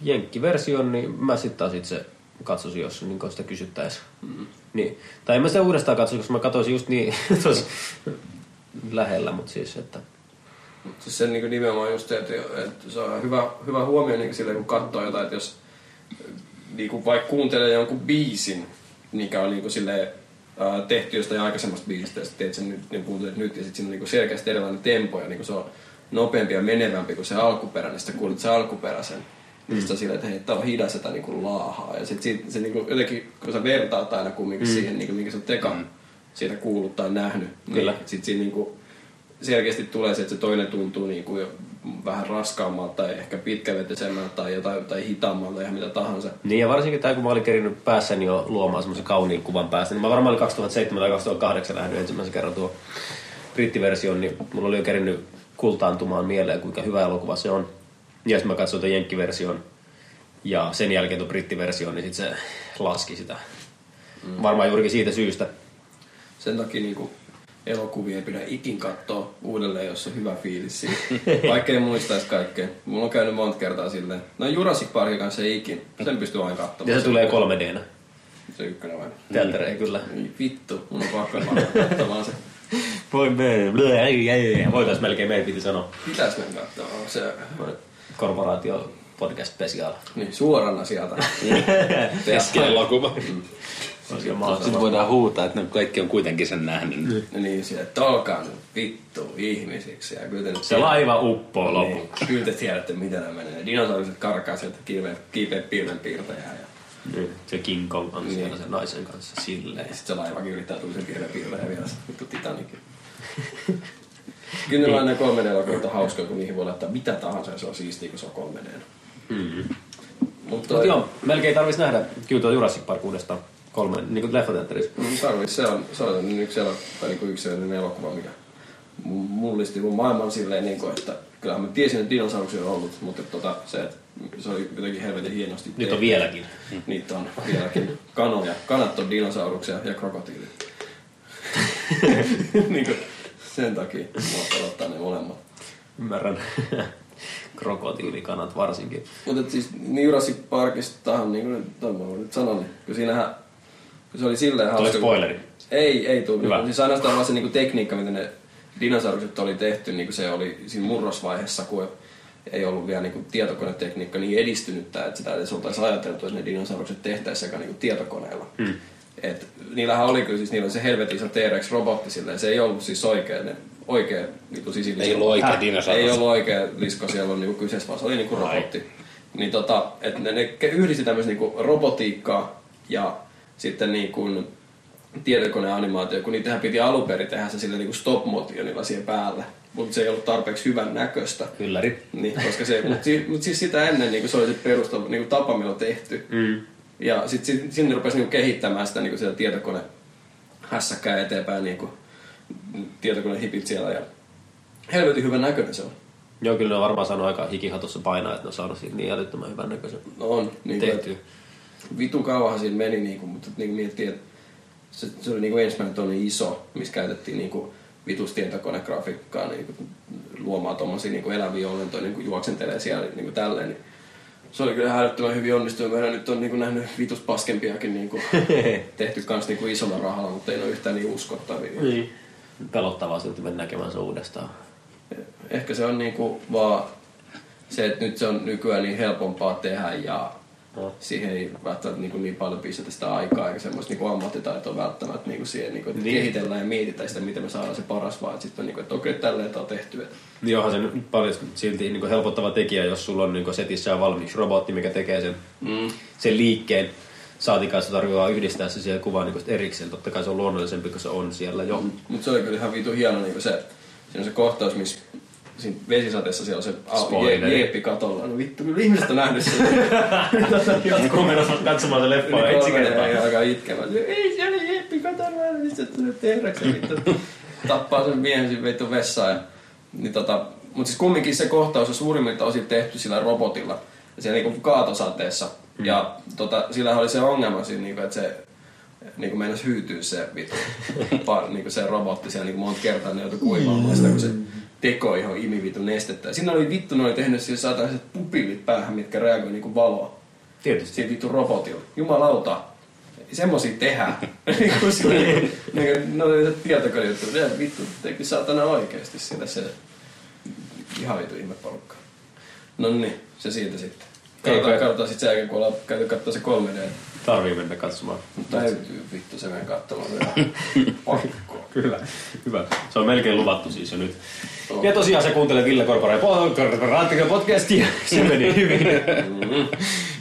jenkkiversion, niin mä sitten taas itse katsoisin, jos niin sitä kysyttäisiin. Mm. Niin. Tai en mä sitä uudestaan katsoisi, koska mä katsoisin just niin tosi lähellä, mutta siis, että... Siis se niin nimenomaan just se, että, että se on hyvä, hyvä huomio niin silleen, kun katsoo jotain, että jos niin kuin vaikka kuuntelee jonkun biisin, mikä on niin kuin silleen, ää, tehty jostain aikaisemmasta biisistä, ja sitten teet sen nyt, niin kuuntelet nyt, ja sitten siinä on niin selkeästi erilainen tempo, ja niin kuin se on nopeampi ja menevämpi kuin se alkuperäinen, sitten kuulet se alkuperäisen. Mm. Sitten silleen, että hei, tää on hidas ja tää niinku laahaa. Ja sitten se, se niinku, jotenkin, kun sä vertaat aina kumminkin mm. siihen, niinku, minkä sä oot teka mm. siitä kuullut tai nähnyt, Kyllä. niin sitten siinä niinku, selkeästi tulee se, että se toinen tuntuu niinku jo vähän raskaammalta tai ehkä pitkävetisemmältä tai jotain tai hitaammalta ihan mitä tahansa. Niin ja varsinkin tämä, kun mä olin kerinyt päässäni jo luomaan semmoisen kauniin kuvan päästä, niin mä varmaan olin 2007 tai 2008 nähnyt ensimmäisen kerran tuo brittiversion, niin mulla oli jo kerinyt kultaantumaan mieleen, kuinka hyvä elokuva se on. Ja sitten mä katsoin tuon jenkkiversion ja sen jälkeen tuon brittiversion, niin sitten se laski sitä. Mm. Varmaan juurikin siitä syystä. Sen takia niinku elokuvia ei pidä ikin katsoa uudelleen, jos on hyvä fiilis siitä. Vaikka ei muistaisi kaikkea. Mulla on käynyt monta kertaa silleen. No Jurassic Parkin kanssa ei ikin. Sen pystyy aina katsomaan. Ja se tulee 3 d Se ykkönen vai? Teltere, mm. kyllä. Ei, vittu, mun on pakko katsomaan se. Voi me, voitais melkein meidän piti sanoa. Pitäis mennä katsomaan se. Korporaatio podcast special. Niin, suorana sieltä. Keski-elokuva. Sitten voidaan huutaa, että ne kaikki on kuitenkin sen nähnyt. Niin, niin siellä, että olkaa nyt vittu ihmisiksi. Ja kyllä te se laiva uppoo niin, lopuksi. Kyllä te tiedätte, miten nämä menee. Dinosaurukset karkaa sieltä kiipeä, kiipeä pilvenpiirtäjää. Ja... Niin, se King Kong on niin. siellä sen naisen kanssa silleen. Sitten se laivakin yrittää tulla sen pilvenpiirtäjää vielä. Vittu Titanikin. Kyllä ne 3 d on hauska, kun niihin voi laittaa mitä tahansa ja se on siistiä, kun se on 3 d mm. Mutta Mut joo, melkein tarvitsisi nähdä kyllä tuo Jurassic Park uudestaan kolme, niin kuin leffateatterissa. Mm, tarvitsi, se on, se on yksi, elo, tai niin kuin yksi sellainen elokuva, mikä mullisti mun maailman silleen, niin kuin, että kyllähän mä tiesin, että dinosauruksia on ollut, mutta tota, se, että se oli jotenkin helvetin hienosti Nyt on vieläkin. Niitä on vieläkin. Kanoja. Kanat on dinosauruksia ja krokotiilit. niin kuin, sen takia mä ottaa ne molemmat. Ymmärrän. Krokotiilikanat varsinkin. Mutta siis niin Jurassic Parkistahan, niin kuin mä nyt sanon, niin kun siinähän se oli silleen hauska. Tuli spoileri. Ei, ei tullut. Hyvä. Siis ainoastaan vaan se niin kuin tekniikka, miten ne dinosaurukset oli tehty, niin kuin se oli siinä murrosvaiheessa, kun ei ollut vielä niin kuin tietokonetekniikka niin edistynyt, että sitä edes oltaisiin ajateltu, että ne dinosaurukset tehtäisiin sekä niin kuin tietokoneella. Hmm. Et, niillähän oli kyllä siis, niillä oli se helvetin iso T-Rex-robotti silleen, se ei ollut siis oikea, ne, oikea niinku sisilisko. Ei ollut oikea dinosaurus. Ei ollut oikea lisko siellä on niinku kyseessä, vaan se oli niinku robotti. Niin tota, että ne, ne yhdisti tämmöistä niinku robotiikkaa ja sitten niin kuin tietokoneanimaatio, kun niitähän piti alun perin tehdä se sillä niin kuin stop motionilla siihen päälle. Mutta se ei ollut tarpeeksi hyvän näköistä. Ylläri. Niin, koska se, mutta siis, mut siis sitä ennen niin se oli se perusta niin kuin tapa, millä on tehty. Mm. Ja sitten sinne rupesi niin kehittämään sitä niin kuin tietokone hässäkkää eteenpäin, niin kuin hipit siellä. Ja helvetin hyvän näköinen se on. Joo, kyllä ne on varmaan saanut aika hikihatossa painaa, että ne on saanut siitä niin älyttömän hyvän näköisen no on, niin tehtyä vitu kauahan siinä meni, niin kuin, mutta niin kuin miettii, että se, se oli niin kuin ensimmäinen tonni iso, missä käytettiin niin tietokonegrafiikkaa niin kuin, luomaan tuommoisia niin eläviä olentoja, niin kuin juoksentelee siellä niin kuin tälleen. Niin se oli kyllä hälyttömän hyvin onnistunut. Meidän nyt on niin kuin, nähnyt vitus paskempiakin niin kuin, tehty kans niin kuin isolla rahalla, mutta ei ole yhtään niin uskottavia. Niin. Pelottavaa silti mennä näkemään se uudestaan. Ehkä se on niin kuin, vaan se, että nyt se on nykyään niin helpompaa tehdä ja No. Siihen ei välttämättä niin, niin paljon pistetä sitä aikaa eikä semmoista niin ammattitaitoa välttämättä niin siihen, niin kuin, että niin. kehitellään ja mietitään sitä, miten me saadaan se paras, vaan sitten on niin kuin, että okei, tälleen tämä on tehty. Niin onhan se paljon silti niin kuin helpottava tekijä, jos sulla on niin kuin setissä ja valmiiksi robotti, mikä tekee sen, mm. sen liikkeen. Saatikaan se tarvitsee yhdistää se siihen kuvaan niin erikseen. Totta kai se on luonnollisempi, kun se on siellä jo. Mm. Mutta se oli kyllä ihan vitu hieno niin se, siinä on se kohtaus, missä siinä vesisateessa siellä on se je- jeeppi katolla. No vittu, kyllä ihmiset on nähnyt sen. Jotkut on menossa katsomaan se leffa ensi kertaa. Ja alkaa itkemään. Ei se oli jeeppi katolla, niin se tulee tehräksi. Vittu. Tappaa sen miehen siinä vittu vessaan. Ja, niin tota, mutta siis kumminkin se kohtaus on suurimmilta osin tehty sillä robotilla. Siellä niinku kaatosateessa. Ja tota, sillä oli se ongelma siinä, niinku, että se niinku meinasi hyytyä se vittu, pa, niinku se robotti siellä niinku monta kertaa ne joutui kuivaamaan sitä, kun se teko ihan imi vittu nestettä. Siinä oli vittu, ne oli tehnyt siihen saataiset pupillit päähän, mitkä reagoi niinku valoa. Tietysti. Siitä vittu robotilla. Jumalauta. Semmosia tehdään. niinku se, niinku, no oli se tietokonejuttu. Ne vittu teki saatana oikeesti siinä se ihan vittu ihme porukka. No niin, se siitä sitten. Katsotaan, katsotaan sitten sen jälkeen, kun ollaan käyty katsoa se 3D. Tarvii mennä katsomaan. Täytyy vittu se mennä katsomaan vielä. Pakko. Kyllä, hyvä. Se on melkein luvattu siis jo nyt. Ja tosiaan se kuuntelee Ville Korporaation podcastia. Se meni hyvin.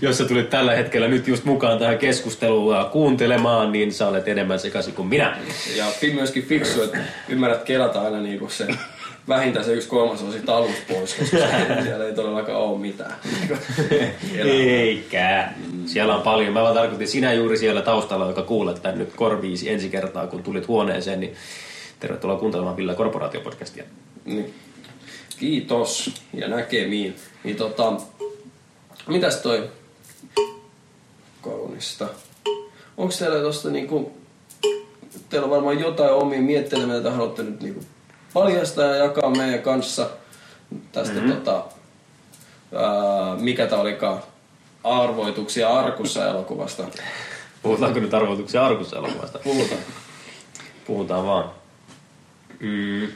Jos sä tulit tällä hetkellä nyt just mukaan tähän keskusteluun kuuntelemaan, niin sä olet enemmän sekaisin kuin minä. Ja myöskin fiksu, että ymmärrät kelata aina niinku se vähintään se yksi kolmasosa siitä alusta pois, koska siellä ei todellakaan ole mitään. Eikä. Siellä on paljon. Mä vaan tarkoitin sinä juuri siellä taustalla, joka kuulet tän nyt korviisi ensi kertaa, kun tulit huoneeseen, niin tervetuloa kuuntelemaan Ville Korporaatio-podcastia. Niin. Kiitos ja näkemiin. Niin tota, mitäs toi kaunista? Onko teillä tosta niinku, teillä on varmaan jotain omia miettelemiä, joita haluatte nyt niinku paljastaa ja jakaa meidän kanssa tästä mm-hmm. tota, ää, mikä tää olikaan, arvoituksia Arkussa elokuvasta. Puhutaanko nyt arvoituksia arkussa elokuvasta? Puhutaan. Puhutaan vaan. Mm.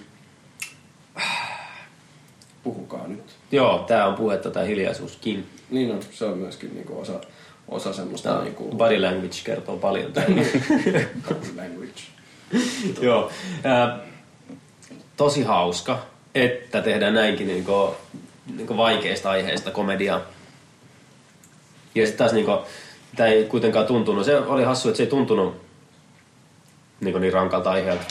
Puhukaa nyt. Joo, tää on puhetta tai hiljaisuuskin. Niin on, se on myöskin niinku osa, osa semmoista Tää niinku body language kertoo paljon. täällä. language. Joo. Ää, tosi hauska, että tehdään näinkin niinku, niinku vaikeista aiheista komediaa. Ja sitten taas niinku, tämä ei kuitenkaan tuntunut, se oli hassu, että se ei tuntunut niinku niin rankalta aiheelta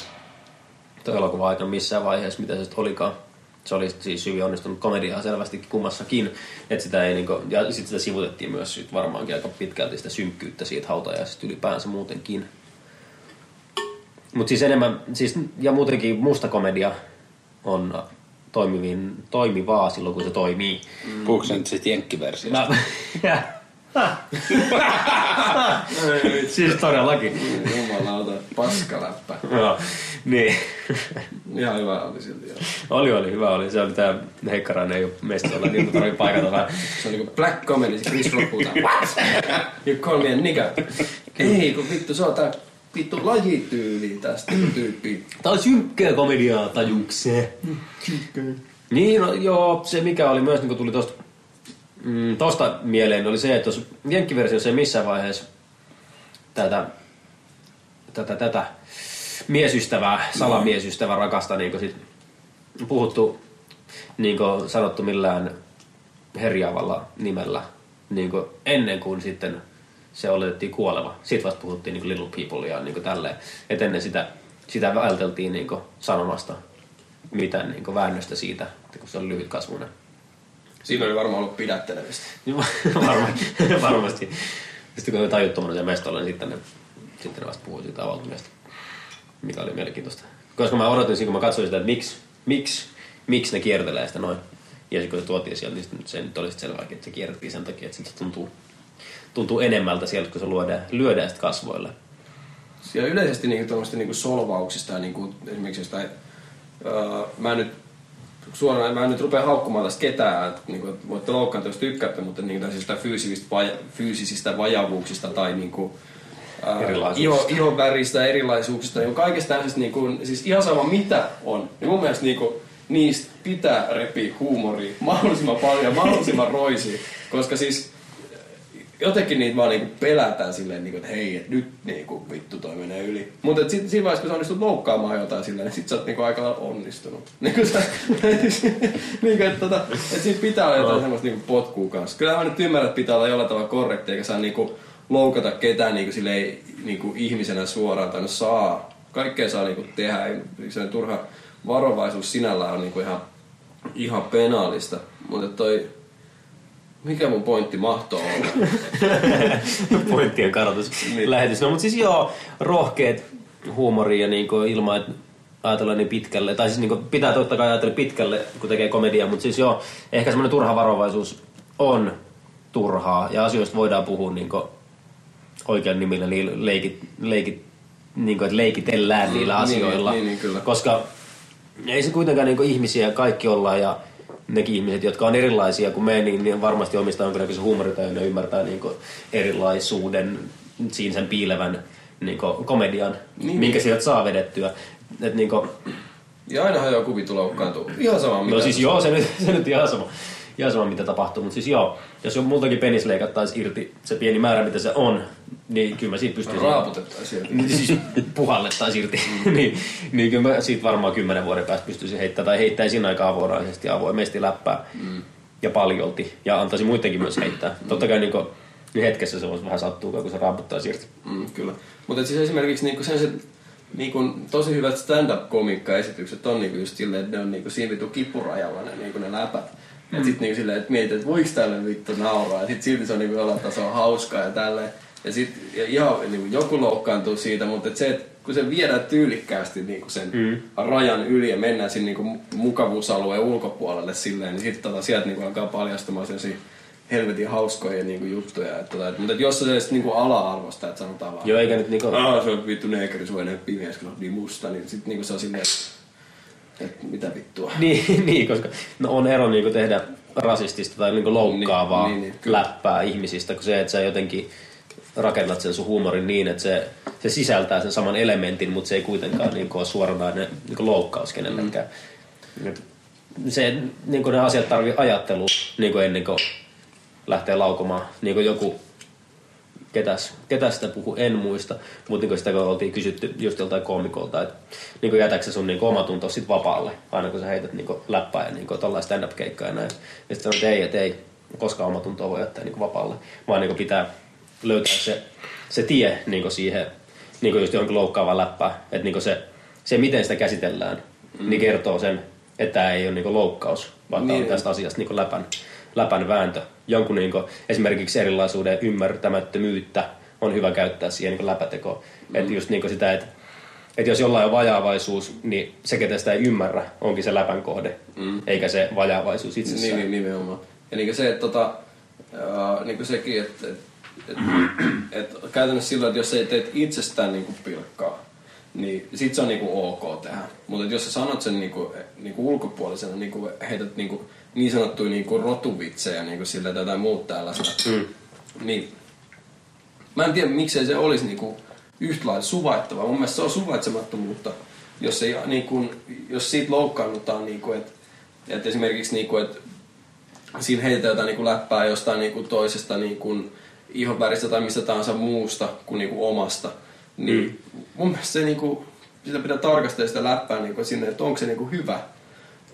tuo elokuva aikana missään vaiheessa, mitä se olikaan. Se oli siis hyvin onnistunut komediaa selvästikin kummassakin. Että sitä ei niinku, ja sitten sitä sivutettiin myös sit varmaankin aika pitkälti sitä synkkyyttä siitä hautajaisesta ylipäänsä muutenkin. Mutta siis enemmän, siis, ja muutenkin musta komedia on toimivin, toimivaa silloin, kun se toimii. Puhuuko se nyt sit jenkkiversiosta? Mä, siis todellakin. Jumalauta, paskaläppä. Joo, niin. Ihan hyvä oli silti. joo. Oli, oli, hyvä oli. Se oli tää Heikkarainen ei ole mestolla, niin mun tarvii paikata vähän. Se on niinku black comedy, se Chris Rock puhutaan. What? You call me a nigga. Ei, kun vittu, se on tää vittu lajityyli tästä tyyppi. Tää on synkkää komediaa, tajuukseen. Niin, no, joo, se mikä oli myös, niin kun tuli tosta, mm, tosta mieleen, oli se, että jos jenkkiversiossa ei missään vaiheessa tätä, tätä, tätä miesystävää, salamiesystävää rakasta niin sit puhuttu, niin sanottu millään herjaavalla nimellä niin ennen kuin sitten se oletettiin kuoleva. Sitten vasta puhuttiin niin little people ja niin tälleen. Et ennen sitä, sitä välteltiin niin sanomasta mitään niin väännöstä siitä, että kun se oli lyhytkasvuinen. Siinä oli varmaan ollut pidättelevistä. Niin varmasti. varmasti. Sitten kun oli tajuttomana siellä mestolla, niin sitten ne, sitten ne vasta puhui siitä avautumisesta, mikä oli mielenkiintoista. Koska mä odotin siinä, kun mä katsoin sitä, että miksi, miksi, miksi ne kiertelee sitä noin. Ja sitten kun se tuotiin sieltä, niin se nyt oli selvääkin, että se kierrettiin sen takia, että se tuntuu, tuntuu enemmältä sieltä, kun se lyödään, lyödään sitten kasvoille. Ja yleisesti niinku niinku solvauksista ja niinku esimerkiksi jostain, öö, mä nyt suoraan, mä en nyt rupea haukkumaan tästä ketään, että niinku, voitte loukkaantua, jos tykkäätte, mutta niinku fyysisistä, vaja, fyysisistä vajavuuksista tai niinku. Iho, ihon väristä, erilaisuuksista, niin kaikesta tällaisesta, niinku, siis ihan sama mitä on, niin mun mielestä niinku, niistä pitää repiä huumoria mahdollisimman paljon mahdollisimman roisi, koska siis jotenkin niitä vaan niinku pelätään silleen, niinku, että hei, et nyt niinku, vittu toi menee yli. Mutta sit, siinä vaiheessa, kun sä onnistut loukkaamaan jotain silleen, niin sit sä oot niinku aika lailla onnistunut. Niinku sä, niinku, että tota, et siinä pitää olla jotain semmoista niinku potkua kanssa. Kyllä mä nyt ymmärrän, että pitää olla jollain tavalla korrekti, eikä saa niinku loukata ketään niinku, silleen, niinku ihmisenä suoraan, tai no saa. Kaikkea saa niinku tehdä, ei se turha varovaisuus sinällään on niinku ihan ihan penaalista. Mutta toi, mikä mun pointti mahtoo olla? Pointtien kartoitus Niin. lähetys. No mutta siis joo, rohkeet huumori ja niinku ilman, että ajatellaan niin pitkälle. Tai siis niinku pitää totta kai ajatella pitkälle, kun tekee komediaa, mutta siis joo, ehkä semmoinen turha varovaisuus on turhaa ja asioista voidaan puhua niinku oikean nimillä, niin leikit, leikit niinku, että leikitellään niillä niin, asioilla. niin, niin, kyllä. Koska ei se kuitenkaan niinku ihmisiä kaikki ollaan ja nekin ihmiset, jotka on erilaisia kuin me, niin, niin varmasti omistaa jonkinnäköisen huumoritajun ja ymmärtää niinku erilaisuuden siinä sen piilevän niinku komedian, Niin. niin. minkä sieltä saa vedettyä. Et niinku, Ja ainahan joku vitu loukkaantuu. Ihan sama mitä. no siis joo, se nyt, se nyt ihan sama, ihan sama mitä tapahtuu, mutta siis joo, jos jo multakin penis leikattaisiin irti se pieni määrä mitä se on, niin kyllä mä siitä pystyisin... Raaputettaisiin sieltä. Niin siis puhallettaisiin irti. niin, niin kyllä mä siitä varmaan kymmenen vuoden päästä pystyisin heittämään, tai heittäisin aika avoraisesti avoimesti läppää. Mm. Ja paljolti. Ja antaisin muidenkin myös heittää. Mm. Totta kai niin kuin, niin hetkessä se voisi vähän sattua, kun se raaputtaa irti. Mm, kyllä. Mutta siis esimerkiksi niinku sellaiset niinku, tosi hyvät stand-up-komikka-esitykset on niinku just silleen, että ne on niinku siinä vitu kippurajalla ne, niinku ne läpät. Mm. Et sit niinku silleen, että mietit, että voiko tälle vittu nauraa. Ja sit silti se on niinku jollain tasolla hauskaa ja tälleen. Ja sit ja ihan niinku, joku loukkaantuu siitä, mutta et se, että kun se viedään tyylikkäästi niinku sen mm. rajan yli ja mennään sinne niinku mukavuusalueen ulkopuolelle silleen, niin sitten tota, sieltä niinku alkaa paljastumaan sellaisia helvetin hauskoja niinku juttuja. Et, tota, et, mutta et jos se edes niinku ala-arvosta, että sanotaan vaan, Joo, eikä nyt niinku... Ah, se on vittu neekärisuinen pimeäs, kun se on niin musta, niin sit niinku se on silleen, mitä vittua. niin, niin, koska no on ero niin tehdä rasistista tai niin loukkaavaa Niin, niin, niin, kyllä. läppää ihmisistä, kuin se, että sä jotenkin rakennat sen sun huumorin niin, että se, se sisältää sen saman elementin, mutta se ei kuitenkaan niin ole suoranainen niin loukkaus kenellekään. Mm. Se, niin ne asiat tarvii ajattelua niin ennen kuin lähtee laukomaan. Niin kuin joku, ketäs, ketäs sitä puhu, en muista, mutta niin sitä kun oltiin kysytty just joltain koomikolta, että niin jätätkö sä sun niin omatunto sit vapaalle, aina kun sä heität niin läppää ja niin tollaista stand-up-keikkaa ja näin. Ja sitten sanoin, että ei, että ei, koskaan omatuntoa voi jättää niin vapaalle, vaan niin pitää löytää se, se tie niin siihen, niin just johonkin loukkaavaan läppää, että niin se, se, miten sitä käsitellään, mm. niin kertoo sen, että tämä ei ole niin loukkaus, vaan niin. Niin. on tästä asiasta niin läpän, läpän vääntö. Jonkun niin esimerkiksi erilaisuuden ymmärtämättömyyttä on hyvä käyttää siihen niin läpätekoon. Mm. Että just niin sitä, että että jos jollain on vajaavaisuus, niin se, ketä sitä ei ymmärrä, onkin se läpän kohde, mm. eikä se vajaavaisuus itsessään. Niin, niin nimenomaan. Ja niin se, että tota, ää, niin sekin, että et, et, et, käytännössä silloin, että jos sä teet itsestään niin pilkkaa, niin sit se on niinku ok tehdä. Mutta jos sä sanot sen niinku, niinku ulkopuolisena, niinku heität niinku, niin sanottuja niinku rotuvitsejä niinku sille tai jotain muuta tällaista, mm. niin mä en tiedä miksei se olisi niinku yhtä lailla suvaittavaa. Mun mielestä se on suvaitsemattomuutta, jos, ei, niinku, jos siitä loukkaannutaan, niinku, että et esimerkiksi niinku, että siinä heitetään jotain niinku läppää jostain niinku toisesta niinku ihonväristä tai mistä tahansa muusta kuin niinku omasta. Niin mm. mun mielestä se niinku, sitä pitää tarkastella sitä läppää niinku sinne, että onko se niinku hyvä.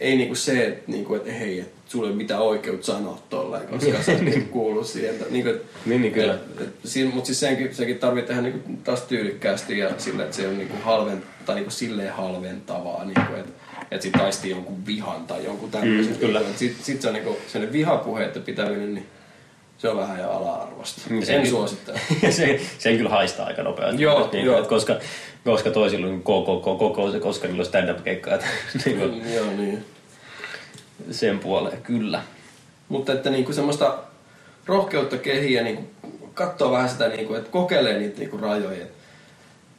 Ei niinku se, että niinku, et, hei, et sulla ei ole mitään oikeutta sanoa tolleen, koska sä et niinku kuulu siihen. Niinku, et, Niin, niin kyllä. et, mutta siis senkin, senkin tarvitsee tehdä niinku taas tyylikkäästi ja sille, että se on niinku halven, tai niinku silleen halventavaa, niinku, että et sit taistii jonkun vihan tai jonkun tämmöisen. Mm, kyllä. Niinku, et sit, sit se on niinku, sellainen vihapuheiden pitäminen, niin se on vähän jo ala-arvosta. Mm, en senkin- suosittele. se, sen kyllä haistaa aika nopeasti. Joo, niin, joo. Että koska, koska toisilla on KKK, koko se, koska niillä on stand-up-keikkaa. että niin kuin Joo, niin. sen puoleen, kyllä. Mutta että niinku semmoista rohkeutta kehiä, niinku, katsoa vähän sitä, niinku, että kokeilee niitä niinku rajoja.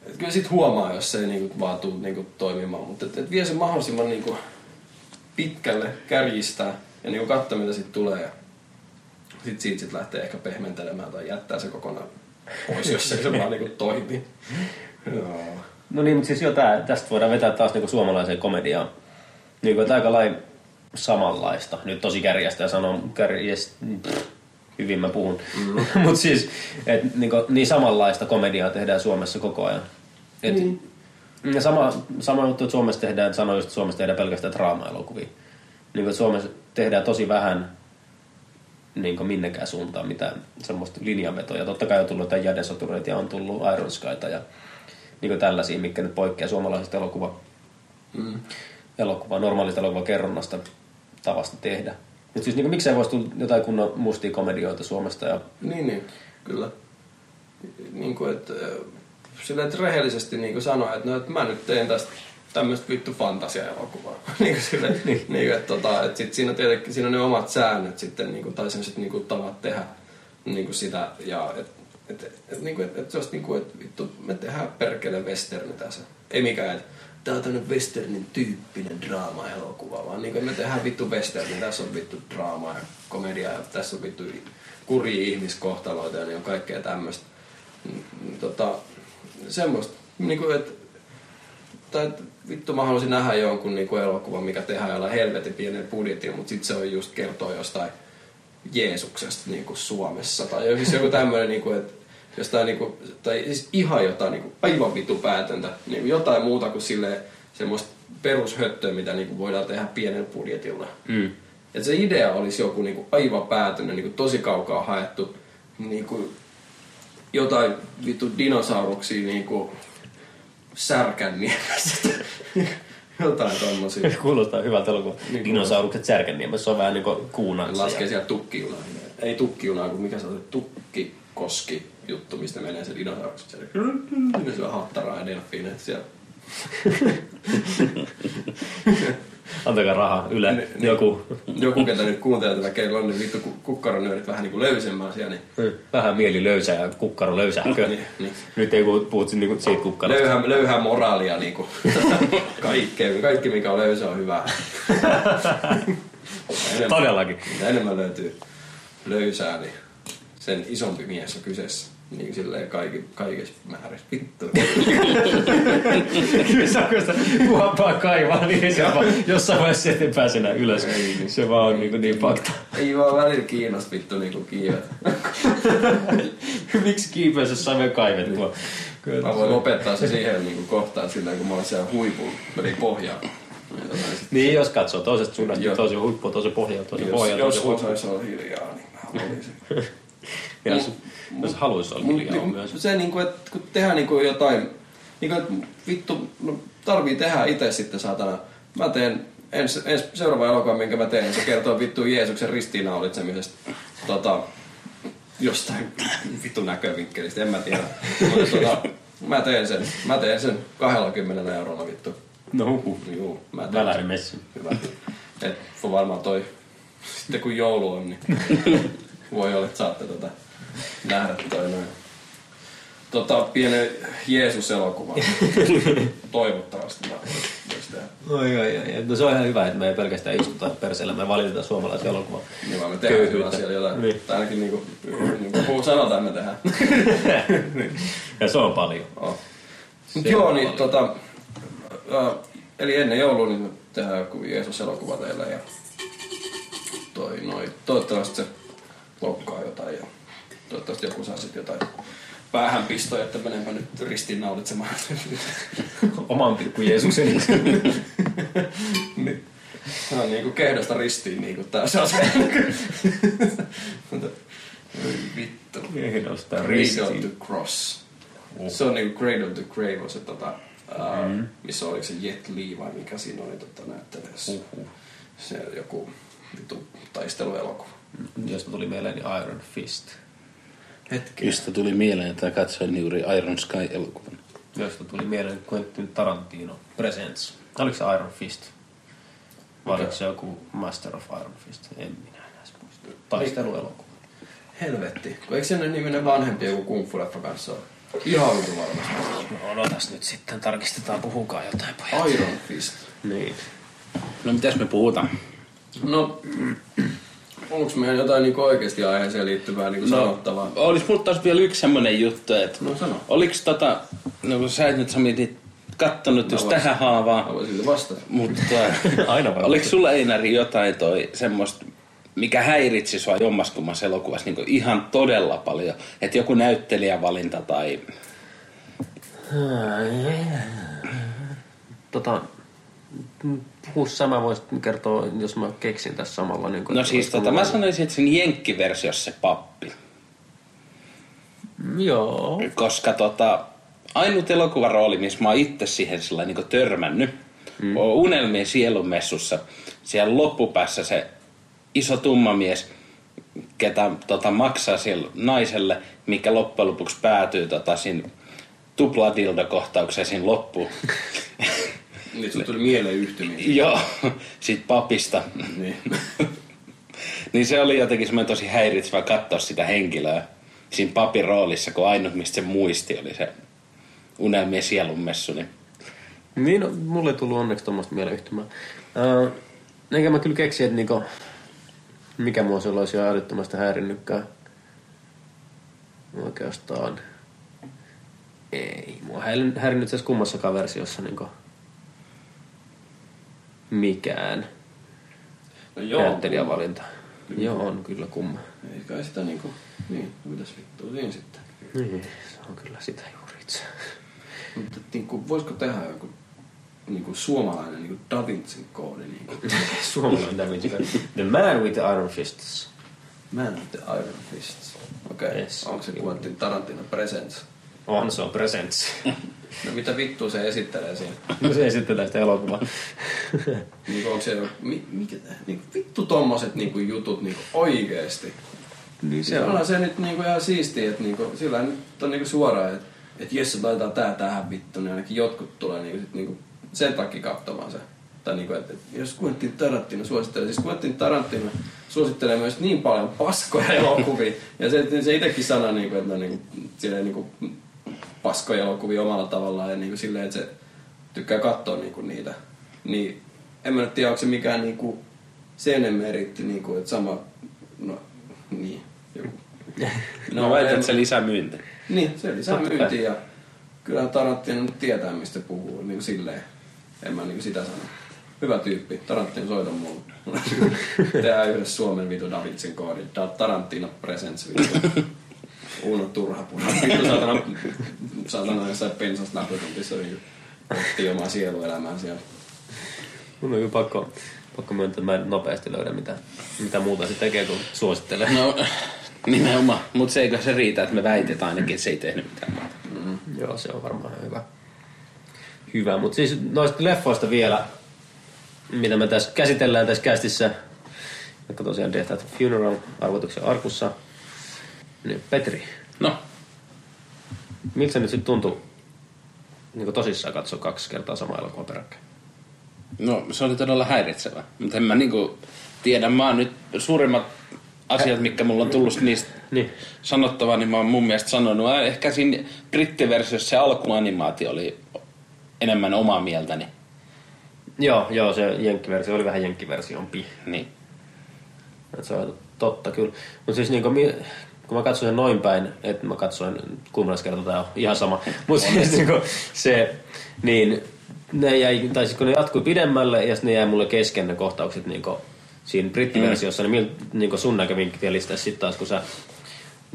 Et, kyllä sit huomaa, jos se ei niinku, vaan tuu niinku, toimimaan, mutta et, et vie sen mahdollisimman niinku, pitkälle, kärjistää ja niinku, katsoa mitä siitä tulee. Sit siitä sit lähtee ehkä pehmentelemään tai jättää se kokonaan pois, jos ei se vaan niinku, toimi. Joo. No niin, mutta siis jo tää, tästä voidaan vetää taas niinku suomalaiseen komediaan. Niin kuin, että aika lailla samanlaista. Nyt tosi kärjästä ja sanon kärjest, pff, hyvin mä puhun. Mm. mutta siis, et, niin, kuin, niin samanlaista komediaa tehdään Suomessa koko ajan. Et, mm. ja sama, sama juttu, että Suomessa tehdään, sanoin just, että Suomessa tehdään pelkästään draama-elokuvia. Niin kuin, että Suomessa tehdään tosi vähän niin kuin minnekään suuntaan mitään semmoista linjanvetoja. Totta kai on tullut jotain jädesotureita ja on tullut Iron Skyta ja niin kuin tällaisia, mitkä nyt poikkeaa suomalaisesta elokuva, Mm. elokuva normaalista elokuvan kerronnasta tavasta tehdä. Mutta siis niin miksei voisi tulla jotain kunnon mustia komedioita Suomesta ja Niin, niin, kyllä. Niin kuin, että, sillä, että rehellisesti niin kuin sanoa, että, no, että mä nyt teen tästä tämmöistä vittu fantasia-elokuvaa. niin kuin sille, niin. niin että, tota, että sit siinä tietenkin siinä on ne omat säännöt sitten, niin kuin, tai sellaiset niin kuin, tavat tehdä niin kuin sitä. Ja et, et, et, et, niin kuin, et, et se olisi niin kuin, että vittu, me tehdään perkele westerni tässä. Ei mikään, että tää on tämmönen westernin tyyppinen draama-elokuva, vaan niin kuin, me tehdään vittu westerni, tässä on vittu draamaa ja komedia ja tässä on vittu kurjia ihmiskohtaloita ja niin on kaikkea tämmöistä. Mm, mm, Tota, semmoista, niin kuin, että tai vittu mä haluaisin nähdä jonkun niin kuin elokuvan, mikä tehdään jollain helvetin pienen budjetin, mutta sitten se on just kertoo jostain Jeesuksesta niin kuin Suomessa. Tai siis joku tämmöinen, niin että jostain, niin kuin, tai siis ihan jotain niin kuin, aivan vittu päätöntä. Niin kuin jotain muuta kuin silleen, semmoista perushöttöä, mitä niin kuin voidaan tehdä pienen budjetilla. mm. Et se idea olisi joku niin kuin, aivan päätynyt, niin kuin, tosi kaukaa haettu niin kuin, jotain vittu dinosauruksia niin kuin, särkänniemessä. jotain tommosia. kuulostaa hyvältä elokuva. Niin Dinosaurukset Särkänniemessä, se on vähän niin kuin kuunaksi. Laskee siellä tukkijunaa. Ei tukkijunaa, kun mikä se on se tukkikoski juttu, mistä menee se dinosaurukset siellä. Se on hattaraa ja delfiineet siellä. Antakaa rahaa, Yle, Niin, niin. joku. Joku, ketä nyt kuuntelee tätä, kello on niin vittu ku- kukkaronöörit vähän niin kuin löysemmällä siellä, niin Vähän mieli löysää ja kukkaro löysähkö. Niin, niin. Nyt ei puhut, puhut niinku siitä kukkarosta. löyhää, löyhää moraalia niin kuin. kaikkea, kaikki mikä on löysä on hyvä. enemmän, Todellakin. mitä enemmän löytyy löysää, niin sen isompi mies on kyseessä. Niin silleen kaikki, kaikessa määrässä. Vittu. Kyllä se on, kun sitä kuoppaa kaivaa, niin se vaan jossain vaiheessa sieltä ei pääse enää ylös. Ei. Se vaan on niin, niin fakta. Ei vaan välillä kiinnosta vittu niinku kiivet. Miksi kiipeys saa vielä kaivettua? Kyllä Mä voin lopettaa se siihen niinku kohtaan sillä kun mä oon siellä huipulla, eli pohjaa. Niin, jos katsoo toisesta suunnasta, niin tosi huippu, tosi pohja, tosi pohja, Jos, jos tosi huippu. osaisi olla hiljaa, niin mä olisin. Jos, haluaisi olla niinku myös. se niinku, että kun tehdään niinku jotain, niinku, että vittu, no, tarvii tehdä itse sitten saatana. Mä teen ens, ens, seuraava elokuva, minkä mä teen, se kertoo vittu Jeesuksen ristiinnaulitsemisesta. Tota, jostain vittu näkövinkkelistä, en mä tiedä. Mutta tota, mä teen sen, mä teen sen 20 eurolla vittu. No huhu. Juu, mä teen Väläri sen. messi. Hyvä. Et varmaan toi, sitten kun joulu on, niin voi olla, että saatte tota nähdä toi noin. Tota, pienen Jeesus-elokuva. Toivottavasti mä. Oi, oi, oi. No se on ihan hyvä, että me ei pelkästään istuta perseellä, me valitetaan suomalaisen elokuvan. Niin vaan me tehdään kyllä siellä jotain. Niin. Tai ainakin niinku, niinku sanotaan, me tehdään. Ja se on paljon. Oh. Mut joo, niin paljon. tota, ä, eli ennen joulua niin me tehdään joku Jeesus-elokuva teille ja toi noi, toivottavasti se lokkaa jotain ja toivottavasti joku saa sitten jotain päähänpistoja, että menenpä nyt ristiinnaulitsemaan. Oman pikku Jeesuksen. niin. Se on niinku kehdosta ristiin niinku tää se on se. Vittu. Kehdosta Cradle ristiin. to Cross. Se on niinku Cradle to Grave on se tota, uh, mm. missä oliko se Jet Li vai mikä siinä oli tota, näyttelijässä. Uhuh. Se joku vittu taisteluelokuva. Josta tuli mieleen niin Iron Fist. Hetki. Josta tuli mieleen, että katsoin juuri Iron Sky-elokuvan. Josta tuli mieleen Quentin Tarantino Presents. Oliko se Iron Fist? Vai oliko se joku Master of Iron Fist? En minä enää muista. Taisteluelokuva. Helvetti. Kun eikö sen niminen vanhempi joku kung fu leffa kanssa ole? Ihan vitu varmasti. No odotas nyt sitten, tarkistetaan, puhukaa jotain pojat. Iron Fist. Niin. No mitäs me puhutaan? No, onko meillä jotain niinku oikeasti aiheeseen liittyvää niinku sanottavaa? Olis mulla taas vielä yksi semmonen juttu, että No sano. oliks tota, no kun sä et nyt Sami niitä kattonut just Mä tähän haavaan, Haluaisin silti vastata. mutta Aina voi oliko sulla Einari jotain toi semmoista, mikä häiritsi sua jommaskummassa elokuvassa niin ihan todella paljon? Että joku näyttelijävalinta tai... Tota, puhu mä voisin kertoa, jos mä keksin tässä samalla. Niin No siis tota, mä sanoisin, että sen jenkkiversiossa se pappi. Joo. Koska tota, ainut elokuvarooli, missä mä oon itse siihen sillä niin törmännyt, mm. Unelmien sielunmessussa. Siellä loppupäässä se iso tumma mies, ketä tota, maksaa siellä naiselle, mikä loppujen lopuksi päätyy tota, siinä tupladildo-kohtaukseen siinä loppuun. Niin sun tuli mieleen yhtymiä. Joo, siitä papista. Niin. Niin se oli jotenkin semmoinen tosi häiritsevä katsoa sitä henkilöä siinä papin roolissa, kun ainut mistä se muisti oli se unelmien sielunmessu. Niin Niin, no, mulle ei tullut onneksi tuommoista mieleyhtymää. Uh, enkä mä kyllä keksi, että niinku, mikä mua siellä olisi jo älyttömästi häirinnytkään. Oikeastaan. Ei, mua häirin- häirinnyt tässä kummassakaan versiossa niinku mikään No joo. näyttelijävalinta. Joo, on kyllä kumma. Ei kai sitä niinku... Niin, no mitäs vittua siinä sitten? Niin, se on kyllä sitä juuri itse. Mutta niinku, voisiko tehdä joku niinku suomalainen niinku Da Vincin koodi niinku... Suomalainen Da Vinci Code. The Man with the Iron Fists. Man with the Iron Fists. Okei, okay. Yes. onko se Quentin Tarantino Presents? On, se on presents. No mitä vittua se esittelee siinä? No se esittelee sitä elokuvaa. Niinku onko se. Mi, mikä tää? Niinku vittu tommoset niinku jutut niinku oikeesti. niin Se on se nyt niinku ihan siistiä, että niinku, sillä nyt on niinku suoraan, että et jos se laitetaan tää tähän vittu, niin ainakin jotkut tulee niinku, sit niinku sen takia katsomaan se. Tai niinku, että et jos Quentin Tarantino suosittelee, siis Quentin Tarantino suosittelee myös niin paljon paskoja elokuvia. Ja se, se itsekin sanoo, niinku, että ne on niinku, silleen, niinku, paskoja elokuvia omalla tavallaan ja niinku, silleen, että se tykkää katsoa niinku, niitä. Niin en mä nyt tiedä, onko se mikään niinku, sen meritti, niinku, että sama, no niin, joku. no, väitän, en- että se lisää myynti. niin, se lisää myyntiä ja kyllähän Tarantino nyt tietää, mistä puhuu, niin kuin silleen. En mä niin sitä sano. Hyvä tyyppi. Tarantino soita mulle. Tehdään yhdessä Suomen vitu Da Vincin koodi. Da Tarantino Presents vitu. Uno turha puha. Vittu saatana, saatana jossain pensasta nakutuntissa niin pohtii omaa sieluelämää siellä. Mun on kyllä pakko, pakko myöntää, että mä en nopeasti löydä mitä, mitä muuta se tekee, kun suosittelee. No, nimenomaan. Mutta se eikö se riitä, että me väitetään ainakin, että se ei tehnyt mitään muuta. Joo, se on varmaan hyvä. Hyvä, mutta siis noista leffoista vielä, mitä me tässä käsitellään tässä kästissä, jotka tosiaan Death at Funeral, arvotuksen arkussa. Niin Petri, No, miltä se nyt sitten tuntui niin tosissaan katsoa kaksi kertaa sama elokuva peräkkäin? no se oli todella häiritsevä. Mutta en mä niinku tiedä, mä oon nyt suurimmat asiat, mitkä mulla on tullut niistä Niin. sanottavaa, niin mä oon mun mielestä sanonut. Ehkä siinä brittiversiossa se alkuanimaatio oli enemmän omaa mieltäni. Joo, joo, se jenkkiversio oli vähän jenkkiversiompi. Niin. Et se on totta kyllä. Mutta siis niinku, kun mä katsoin sen noin päin, että mä katsoin, kuinka kertaa tää on ihan sama. Mutta siis niinku, se, niin ne jäi, tai siis kun ne jatkui pidemmälle ja sitten ne jäi mulle kesken ne kohtaukset niinku, siinä brittiversiossa, mm. niin miltä niinku sun näkövinkkelistä sitten taas, kun sä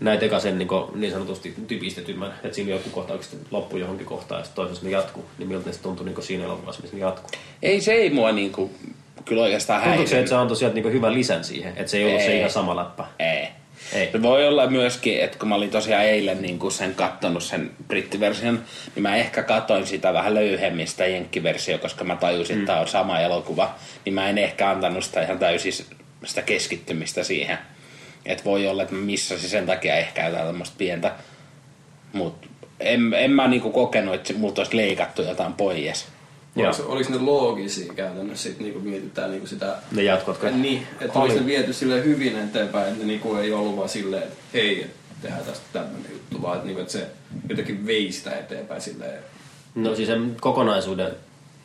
näit eka sen niinku, niin sanotusti typistetymän, että siinä joku kohtaukset loppui johonkin kohtaan ja sitten toisessa ne jatkuu, niin miltä ne tuntui niinku siinä elokuvassa, missä ne jatkuu. Ei se ei mua niinku kyllä oikeastaan Tuntuuko se, että se antoi sieltä niinku hyvän lisän siihen, että se ei ollut se Ei. ihan sama läppä? Ei. Ei. Se voi olla myöskin, että kun mä olin tosiaan eilen niin kun sen kattonut sen brittiversion, niin mä ehkä katoin sitä vähän löyhemmin sitä jenkkiversio, koska mä tajusin, että tämä on sama elokuva. Niin mä en ehkä antanut sitä ihan täysin sitä keskittymistä siihen. Että voi olla, että mä missasin sen takia ehkä jotain tämmöistä pientä. Mutta en, en mä niinku kokenut, että multa olisi leikattu jotain pois. Oliko, oliko ne loogisia käytännössä, sit, niinku mietitään niinku sitä... Ne jatkotko? Niin, että Oli. oliko ne viety sille hyvin eteenpäin, että ne niinku ei ollut vaan silleen, että hei, että tehdään tästä tämmöinen juttu, vaan että, niinku, että se jotenkin vei sitä eteenpäin silleen. No siis sen kokonaisuuden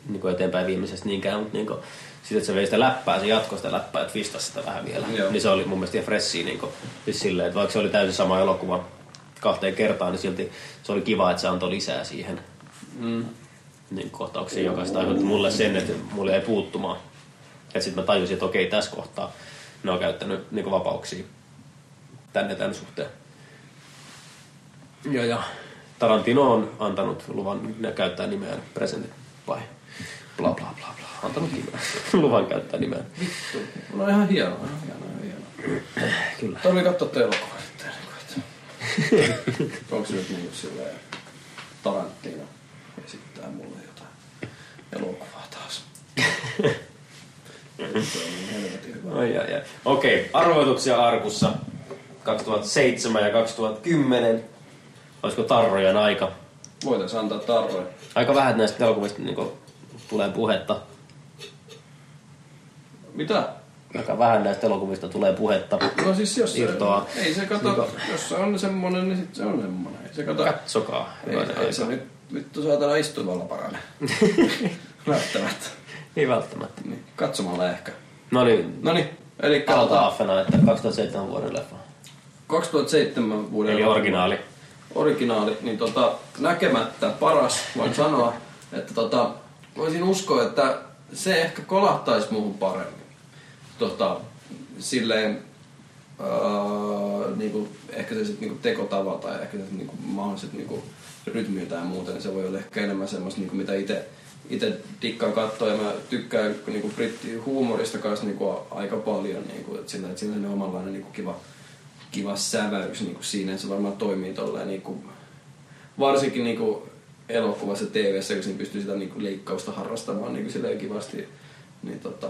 niin kuin eteenpäin viimeisestä niinkään, mutta niin kuin, sit, että se vei sitä läppää, se jatkoi sitä läppää, että vistasi sitä vähän vielä. Joo. Niin se oli mun mielestä ihan freshia niin kuin, siis silleen, että vaikka se oli täysin sama elokuva kahteen kertaan, niin silti se oli kiva, että se antoi lisää siihen Mm. Niin kohtauksiin, joka sitä aiheutti mulle sen, että mulle ei puuttumaan. Ja sitten mä tajusin, että okei, tässä kohtaa ne on käyttänyt niin vapauksia tänne tämän suhteen. Ja, ja Tarantino on antanut luvan ne käyttää nimeään presentit vai bla bla bla bla. Antanut nimeä. luvan käyttää nimeään. Vittu. No ihan hienoa, ihan hienoa, hienoa. Kyllä. Tarvii katsoa te elokuvaa sitten. että- Onko se nyt niinku silleen Tarantino esittää mulle elokuvaa taas. Niin. Ai, ai, ai. Okei, arvoituksia Arkussa 2007 ja 2010. Olisiko tarrojen aika? Voitaisiin antaa tarroja. Aika vähän näistä elokuvista niin tulee puhetta. Mitä? Aika vähän näistä elokuvista tulee puhetta. No siis jos se, Irtoaa. ei se kato, jos se on semmonen, niin sit se on semmonen. Ei se kato, Katsokaa. ei, ei se nyt vittu saatana istuvalla parane. Välttämättä. Ei välttämättä. Niin, katsomalla ehkä. No niin, No niin, eli aloita tota, Affena, että 2007 vuoden leffa. 2007 vuoden Eli originaali. originaali, niin tota, näkemättä paras, voin sanoa, että tota, voisin uskoa, että se ehkä kolahtaisi muuhun paremmin. Tota, silleen, öö, niinku, ehkä se sit, niinku tekotava tai ehkä se niinku, mahdolliset niinku, rytmiä tai muuten, se voi olla ehkä enemmän semmoista, niinku, mitä itse itse dikkaan katsoa ja mä tykkään niinku britti huumorista kanssa niinku aika paljon niinku, että sillä, että sillä on omanlainen niinku kiva, kiva säväys niinku siinä, se varmaan toimii tolleen niinku, varsinkin niinku elokuvassa ja TV-ssä, kun siinä pystyy sitä niinku leikkausta harrastamaan niinku silleen kivasti, niin tota,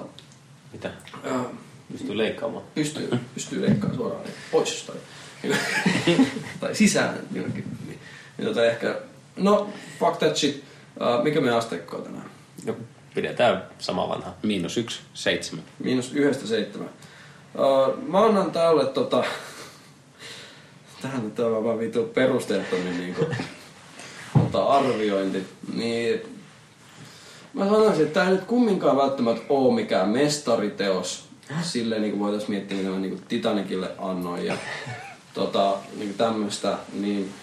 Mitä? ää, Pystyy leikkaamaan. pystyy, pystyy leikkaamaan suoraan niin pois tai, tai sisään jonnekin. Niin, niin tota ehkä, no fuck that shit. Mikä meidän asteikko on tänään? No, pidetään sama vanha. Miinus yksi, seitsemän. Miinus yhdestä seitsemän. Uh, mä annan tälle tota... Tähän on vaan vitu perusteettomin niinku, tota, arviointi. Niin mä sanoisin, että tää ei nyt kumminkaan välttämättä oo mikään mestariteos. Silleen niin voitaisiin miettiä, mitä mä niin Titanicille annoin ja tota, niin tämmöstä. Niin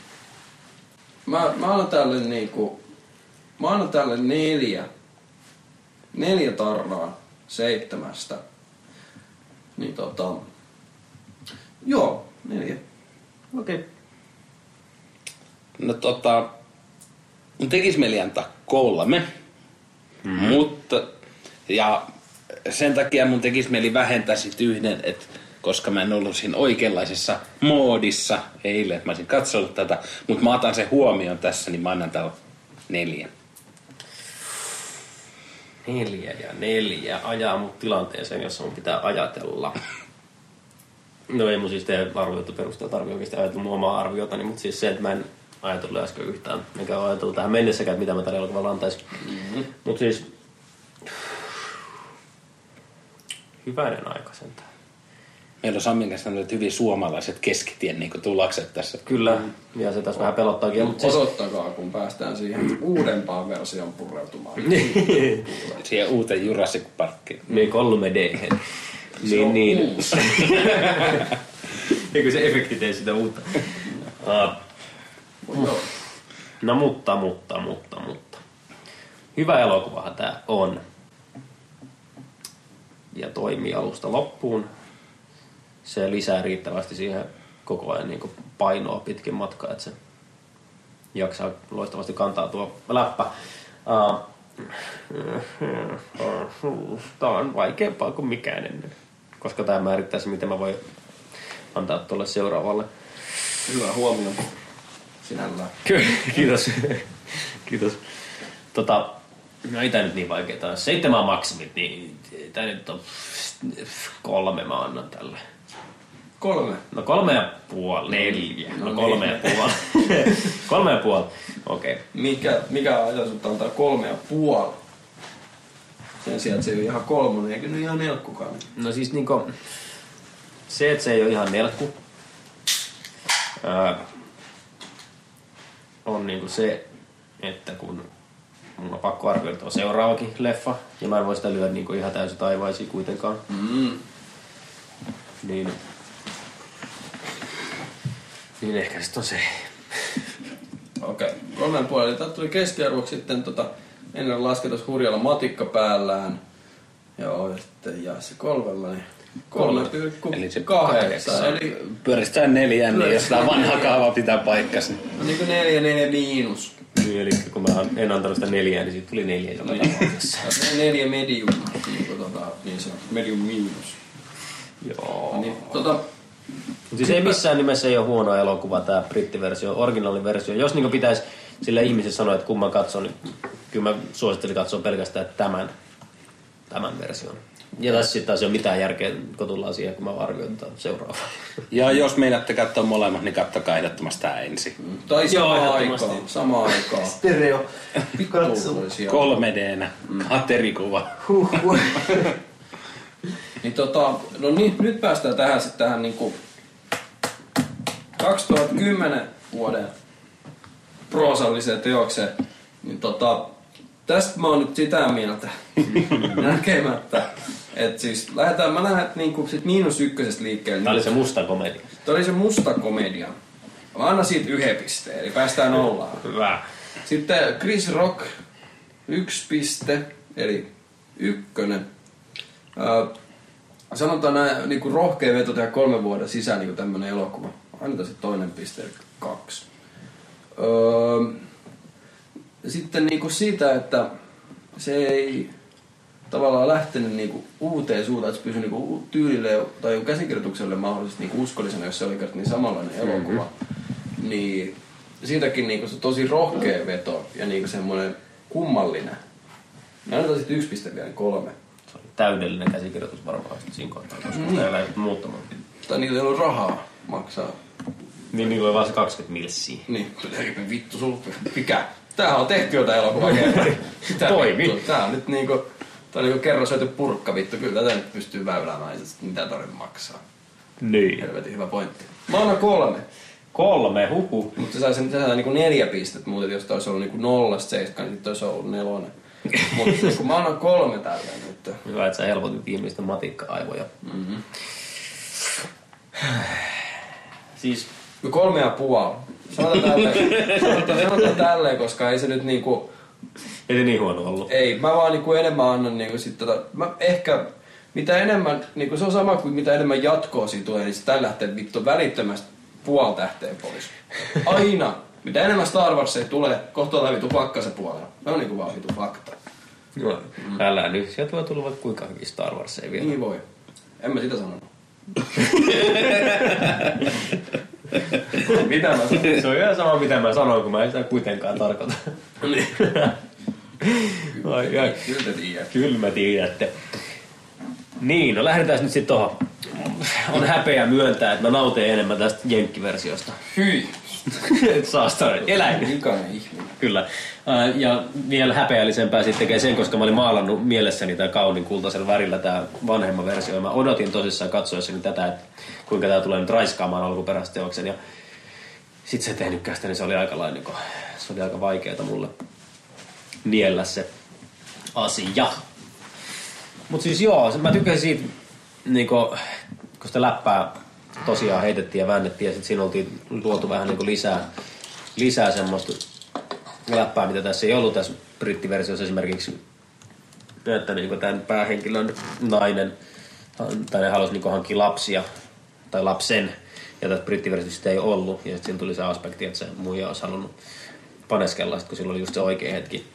mä, mä annan tälle niinku, mä annan tälle neljä. Neljä tarraa seitsemästä. Niin tota, joo, neljä. Okei. Okay. No tota, mun tekis mieli antaa kolme, mm-hmm. mutta, ja sen takia mun tekis mieli vähentää sit yhden, että koska mä en ollut siinä oikeanlaisessa moodissa eilen, että mä olisin katsonut tätä, mutta mä otan sen huomioon tässä, niin mä annan täällä neljä. Neljä ja neljä ajaa mut tilanteeseen, jossa mun pitää ajatella. No ei mun siis tehdä arvioitu perusteella tarvitse oikeasti ajatella mun omaa arviotani, mutta siis se, että mä en ajatellut äsken yhtään, enkä ole ajatellut tähän mennessäkään, mitä mä tällä elokuvalla antaisin. Mm-hmm. Mutta siis, hyvänen aika sentään. Meillä on Samin kanssa tämmöiset hyvin suomalaiset keskitien niin tulokset tässä. Kyllä, ja se tässä vähän pelottaakin. Mutta siis, Odottakaa, kun päästään siihen uudempaan versioon pureutumaan. Siihen uuteen Jurassic Parkkiin. niin 3D. Se Niin, niin. Eikö se efekti tee sitä uutta? Uh. No mutta, mutta, mutta, mutta. Hyvä elokuvahan tää on. Ja toimii alusta loppuun. Se lisää riittävästi siihen koko ajan niin painoa pitkin matkaa, että se jaksaa loistavasti kantaa tuo läppä. Uh, Tämä on vaikeampaa kuin mikään ennen, koska tämä määrittää se, miten mä voin antaa tuolle seuraavalle. Hyvä huomio sinällään. Kyllä, kiitos. kiitos. Tota, no ei tää nyt niin vaikeeta ole. Seitsemän maksimit, niin tää nyt on kolme mä annan tälle. Kolme. No kolme ja puoli, neljä. No, No kolme niin. ja puoli. kolme ja puoli, okei. Okay. Mikä, mikä ajatus antaa kolme ja puoli? Sen sijaan, että se ei ole ihan kolmonen, eikä nyt ihan nelkkukaan. No siis niinku, se, että se ei ole ihan nelkku, ää, on niinku se, että kun mun on pakko arvioida tuo seuraavakin leffa, ja mä en voi sitä lyödä niinku ihan täysin taivaisiin kuitenkaan, Mm. niin, niin ehkä sitten on se. Okei, okay. kolmen puolella. Täältä tuli keskiarvoksi sitten tota, ennen lasketus hurjalla matikka päällään. Joo, ja sitten jää se kolmella, niin Eli se 3,8. Eli Pyöristään neljään, niin jos tämä vanha kaava pitää paikkansa. on niin kuin neljä, neljä miinus. Niin, eli kun mä en antanut sitä neljää, niin siitä tuli neljä joka tapauksessa. Ja se neljä medium, niin kuin tota, niin se on medium miinus. Joo. Niin, tota, Siis ei missään nimessä ei ole huono elokuva tämä brittiversio, originaaliversio. Jos niin pitäisi sille ihmiselle sanoa, että kumman katson, niin kyllä mä suosittelin katsoa pelkästään tämän tämän version. Ja tässä sitten taas ei ole mitään järkeä, kun tullaan siihen, kun mä arvioin seuraavaa. Ja jos meinaatte katsoa molemmat, niin kattokaa ehdottomasti tämä ensin. Tai Joo, samaan ehdottomasti. aikaan. Samaan aikaan. Stereo. Pikkutuutuisia. 3D-nä. Katerikuva. Huhhuh. Niin tota, no niin, nyt päästään tähän sitten tähän niinku 2010 vuoden proosalliseen teokseen. Niin tota, tästä mä oon nyt sitä mieltä näkemättä. että siis lähdetään, mä lähden niinku sit miinus ykkösestä liikkeelle. Tämä oli se musta komedia. Tämä oli se musta komedia. Mä annan siitä yhden pisteen, eli päästään nollaan. Hyvä. Sitten Chris Rock, yksi piste, eli ykkönen. Sanotaan näin, niin kuin rohkea veto tehdä kolmen vuoden sisään niin tämmönen elokuva. Annetaan sitten toinen piste, kaksi. Öö, sitten niin kuin siitä, että se ei tavallaan lähtenyt niinku uuteen suuntaan, että se pysyi niinku tyylille tai käsikirjoitukselle mahdollisesti niinku uskollisena, jos se oli kerta niin samanlainen elokuva. Mm-hmm. Niin siitäkin niinku se tosi rohkea veto ja niinku semmoinen kummallinen. Annetaan sitten yksi piste vielä, niin kolme. Täydellinen käsikirjoitus varmaan siinä kohtaa, koska mm. ei lähdetty muuttamaan. Tai niillä ei ollut rahaa maksaa. Niin niillä oli vaan se 20 milssiä. Niin, vittu sul, mikä? Tämähän on tehty jotain elokuvaa kerran. Toimi. Tää on nyt niinku, tää on niinku kerran syöty purkka vittu. Kyllä tätä nyt pystyy se mitä tarvitse maksaa. Niin. Helvetin hyvä pointti. Mä annan kolme. Kolme, huhu. Mutta se sai sen niinku neljä pistettä muuten, jos olisi ollut niinku nollasta seitsemän, niin sitten olisi ollut nelonen. Mutta niinku mä annan kolme tällä nyt. Hyvä, että sä helpotit viimeistä matikka-aivoja. Mm-hmm. Siis No kolme ja puoli. Sanotaan tälleen, sanotaan, sanotaan tälleen, koska ei se nyt niinku, ei se niin huono ollut. ei, mä vaan niinku enemmän annan niinku sit tota, mä ehkä, mitä enemmän, niinku se on sama kuin mitä enemmän jatkoa siitä tulee, niin sitä lähtee vittu välittömästi puoli tähteä pois. Aina. Mitä enemmän Star Warsia tulee, kohta ollaan vittu pakkasen puolella. Se on niinku vaan vittu fakta. No, älä nyt. Sieltä voi tulla vaikka kuinka hyvin Star Wars ei vielä. Niin voi. En mä sitä sanonut. mitä mä sanon? Se on ihan sama mitä mä sanoin, kun mä en sitä kuitenkaan tarkoita. Niin. Ai, ai. Kyllä te tiedät. Kyllä mä tiedätte. Niin, no lähdetään nyt sitten tohon. On häpeä myöntää, että mä nautin enemmän tästä jenkkiversiosta. Hyi. Et saa sitä eläin. Likainen ihminen. Kyllä. Ja vielä häpeällisempää sitten tekee sen, koska mä olin maalannut mielessäni tämän kauniin kultaisella värillä tämä vanhemman versio. Ja mä odotin tosissaan katsoessani tätä, että kuinka tämä tulee nyt raiskaamaan alkuperäistä teoksen. Ja sitten se ei tehnytkään sitä, niin se oli aika, lailla, niin se oli aika vaikeaa mulle niellä se asia. Mutta siis joo, mä tykkäsin siitä, niin kun sitä läppää tosiaan heitettiin ja väännettiin ja sitten siinä oltiin luotu vähän niin kuin lisää, lisää semmoista läppää, mitä tässä ei ollut tässä brittiversiossa esimerkiksi. Että niin tämän päähenkilön nainen, tai ne halusi niin hankkia lapsia, tai lapsen, ja tässä brittiversiossa sitä ei ollut. Ja sitten siinä tuli se aspekti, että se muija olisi halunnut paneskella, sit kun sillä oli just se oikea hetki.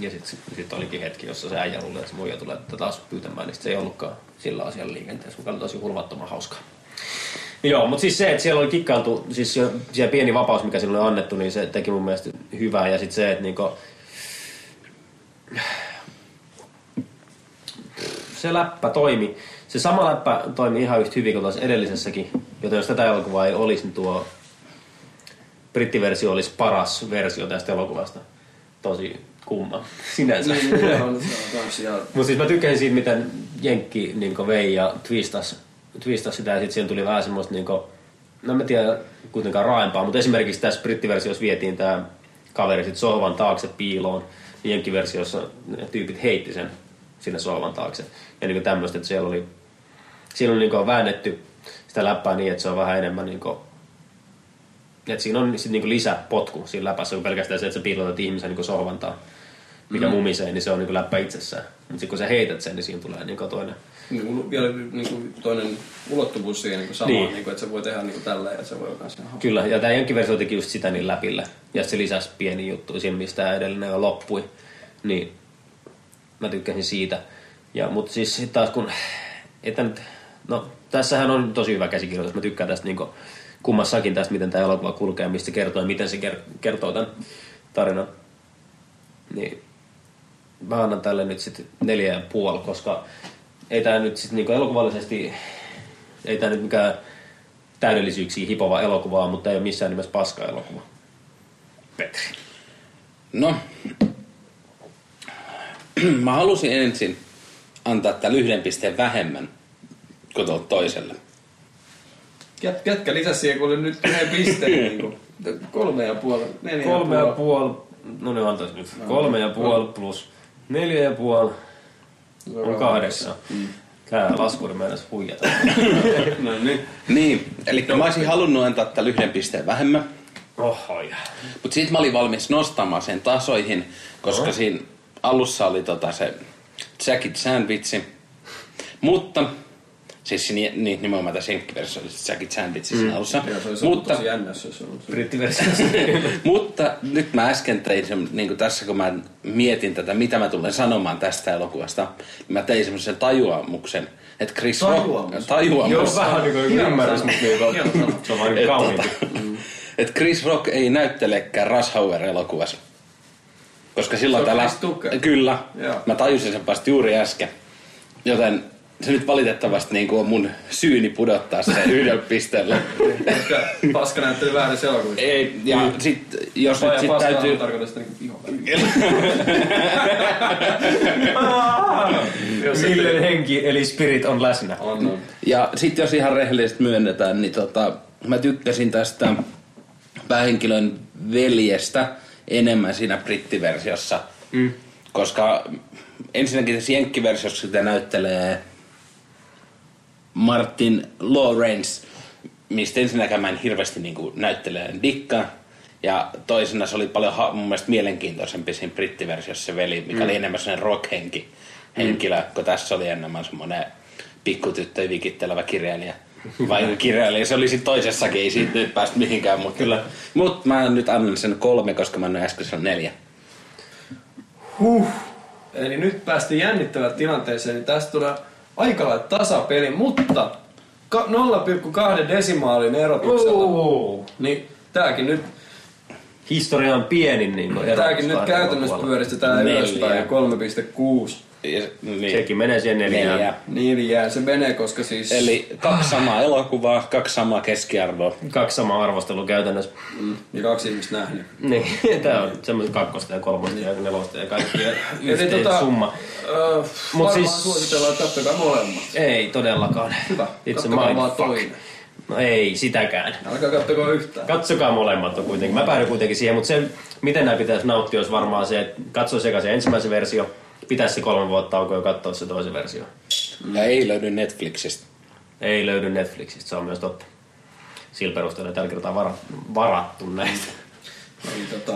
Ja sitten sit olikin hetki, jossa se äijä luuli, että se muija tulee taas pyytämään, niin sit se ei ollutkaan sillä asialla liikenteessä, mikä oli tosi hulvattoman hauskaa. Joo, mutta siis se, että siellä oli kikkailtu, siis se, pieni vapaus, mikä sinulle on annettu, niin se teki mun mielestä hyvää. Ja sitten se, että niinku, se läppä toimi. Se sama läppä toimi ihan yhtä hyvin kuin tuossa edellisessäkin. Joten jos tätä elokuvaa ei olisi, niin tuo brittiversio olisi paras versio tästä elokuvasta. Tosi kumma sinänsä. Niin, niin, Mutta siis mä tykkäsin siitä, miten Jenkki niin vei ja twistas, twistas sitä ja sitten siihen tuli vähän semmoista niin kuin, no mä tiedä kuitenkaan raaempaa, mutta esimerkiksi tässä brittiversiossa vietiin tämä kaveri sitten sohvan taakse piiloon. Ja Jenkkiversiossa tyypit heitti sen sinne sohvan taakse. Ja niin tämmöistä, että siellä oli, siellä oli niin väännetty sitä läppää niin, että se on vähän enemmän niin kuin, että siinä on sit niinku lisäpotku siinä läpässä kuin pelkästään se, että sä piilotat ihmisen niinku sohvan taa, mikä mm. mumisee, niin se on niinku läppä itsessään. Mutta sitten kun sä heität sen, niin siinä tulee niinku toinen. niin kuin, vielä niin kuin toinen ulottuvuus siihen niin kuin sama, Niin. niin. Niin kuin, että se voi tehdä niin kuin tällä ja se voi ihan hauska. Kyllä, ja tämä jenkkiversio teki just sitä niin läpillä. Ja se lisäsi pieni juttu siinä, mistä edellinen jo loppui. Niin mä tykkäsin siitä. Ja, mutta siis sit taas kun, että nyt, no tässähän on tosi hyvä käsikirjoitus. Mä tykkään tästä niinku, kummassakin tästä, miten tämä elokuva kulkee, mistä se kertoo ja miten se ker- kertoo tämän tarinan. Niin mä annan tälle nyt sitten neljä ja puoli, koska ei tää nyt sitten niinku elokuvallisesti, ei tää nyt mikään täydellisyyksiä hipova elokuvaa, mutta ei ole missään nimessä paska elokuva. Petri. No, mä halusin ensin antaa tällä yhden pisteen vähemmän kuin tuolta toiselle. Jät, jätkä lisäsi siihen kuule nyt yhden pisteen. niin kuin, kolme ja puoli, neljä Kolme ja puoli. puoli, no ne antais nyt. Kolme ja puoli plus neljä ja puoli on kahdeksan. Tää laskuri meinas huijata. No niin. Niin, eli mä olisin halunnut antaa tällä yhden pisteen vähemmän. Oho, ja. Mutta sitten mä olin valmis nostamaan sen tasoihin, koska siinä alussa oli tota se Jackie Chan vitsi. Mutta, siis ni, niin, nimenomaan tässä jenkkiversiossa Jackie Chan vitsi siinä alussa. Ja se olisi ollut Mutta, tosi jännä, jos se olisi ollut se. Brittiversiossa. mutta nyt mä äsken tein sen, niin kuin tässä kun mä mietin tätä, mitä mä tulen sanomaan tästä elokuvasta, niin mä tein semmoisen tajuamuksen, että Chris? Rock... Tajuamus. Joo, vähän niinku Hieno ymmärrys, mutta sana. se on vaan Et niinku kauniimpi. et Chris Rock ei näyttelekään Rush Hour-elokuvassa. Koska silloin Tucker. Kyllä. Joo. Mä tajusin sen vasta juuri äsken. Joten se nyt valitettavasti niin kuin on mun syyni pudottaa se yhdellä pisteellä. Ehkä paska näytteli väärässä elokuvissa. ei, ja sit, jos nyt Paja sit paska täytyy... tarkoittaa sitä ihan Villen henki eli spirit on läsnä. On, on. Ja sitten jos ihan rehellisesti myönnetään, niin tota, mä tykkäsin tästä päähenkilön veljestä enemmän siinä brittiversiossa. Mm. Koska ensinnäkin tässä jenkkiversiossa sitä näyttelee Martin Lawrence, mistä ensinnäkään mä en hirveästi niin näyttelijän dikkaa. Ja toisena se oli paljon ha- mun mielestä mielenkiintoisempi siinä brittiversiossa se veli, mikä mm. oli enemmän sellainen rock-henki henkilö, kun tässä oli enemmän semmoinen pikkutyttö vikittelevä kirjailija. Vai kirjailija, se oli sitten toisessakin, ei siitä nyt päästä mihinkään, mutta kyllä. Mut mä nyt annan sen kolme, koska mä annoin äsken sen neljä. Eli nyt päästiin jännittävään tilanteeseen, niin tästä tulee aika lailla tasapeli, mutta ka- 0,2 desimaalin erotuksella. Ooh. Niin tääkin nyt, Historian pienin niin kuin tääkin nyt käytännössä pyöristetään ylöspäin 3,6. Ja, niin, Sekin menee siihen neljään. neljä. Niin jää se menee, koska siis... Eli kaksi samaa elokuvaa, kaksi samaa keskiarvoa. Kaksi samaa arvostelua käytännössä. Mm, ja kaksi ihmistä nähnyt. Niin, tää on semmoinen kakkosta ja kolmosta ja nelosta ja kaikki yhteen tota, summa. Öö, Mut varmaan siis- suositellaan, että katsokaa molemmat. Ei todellakaan. Hyvä, It's a katsokaa vaan mindfuck. toinen. No ei, sitäkään. Älkää kattoko yhtään. Katsokaa molemmat on kuitenkin. Mä päädyin kuitenkin siihen, mutta se, miten nämä pitäisi nauttia, olisi varmaan se, että katsoo sekä se ensimmäisen versio, pitäisi se kolme vuotta taukoa ja katsoa se toisen versio. Ja ei löydy Netflixistä. Ei löydy Netflixistä, se on myös totta. Sillä perusteella tällä kertaa varattu, varattu näitä. Eli tota,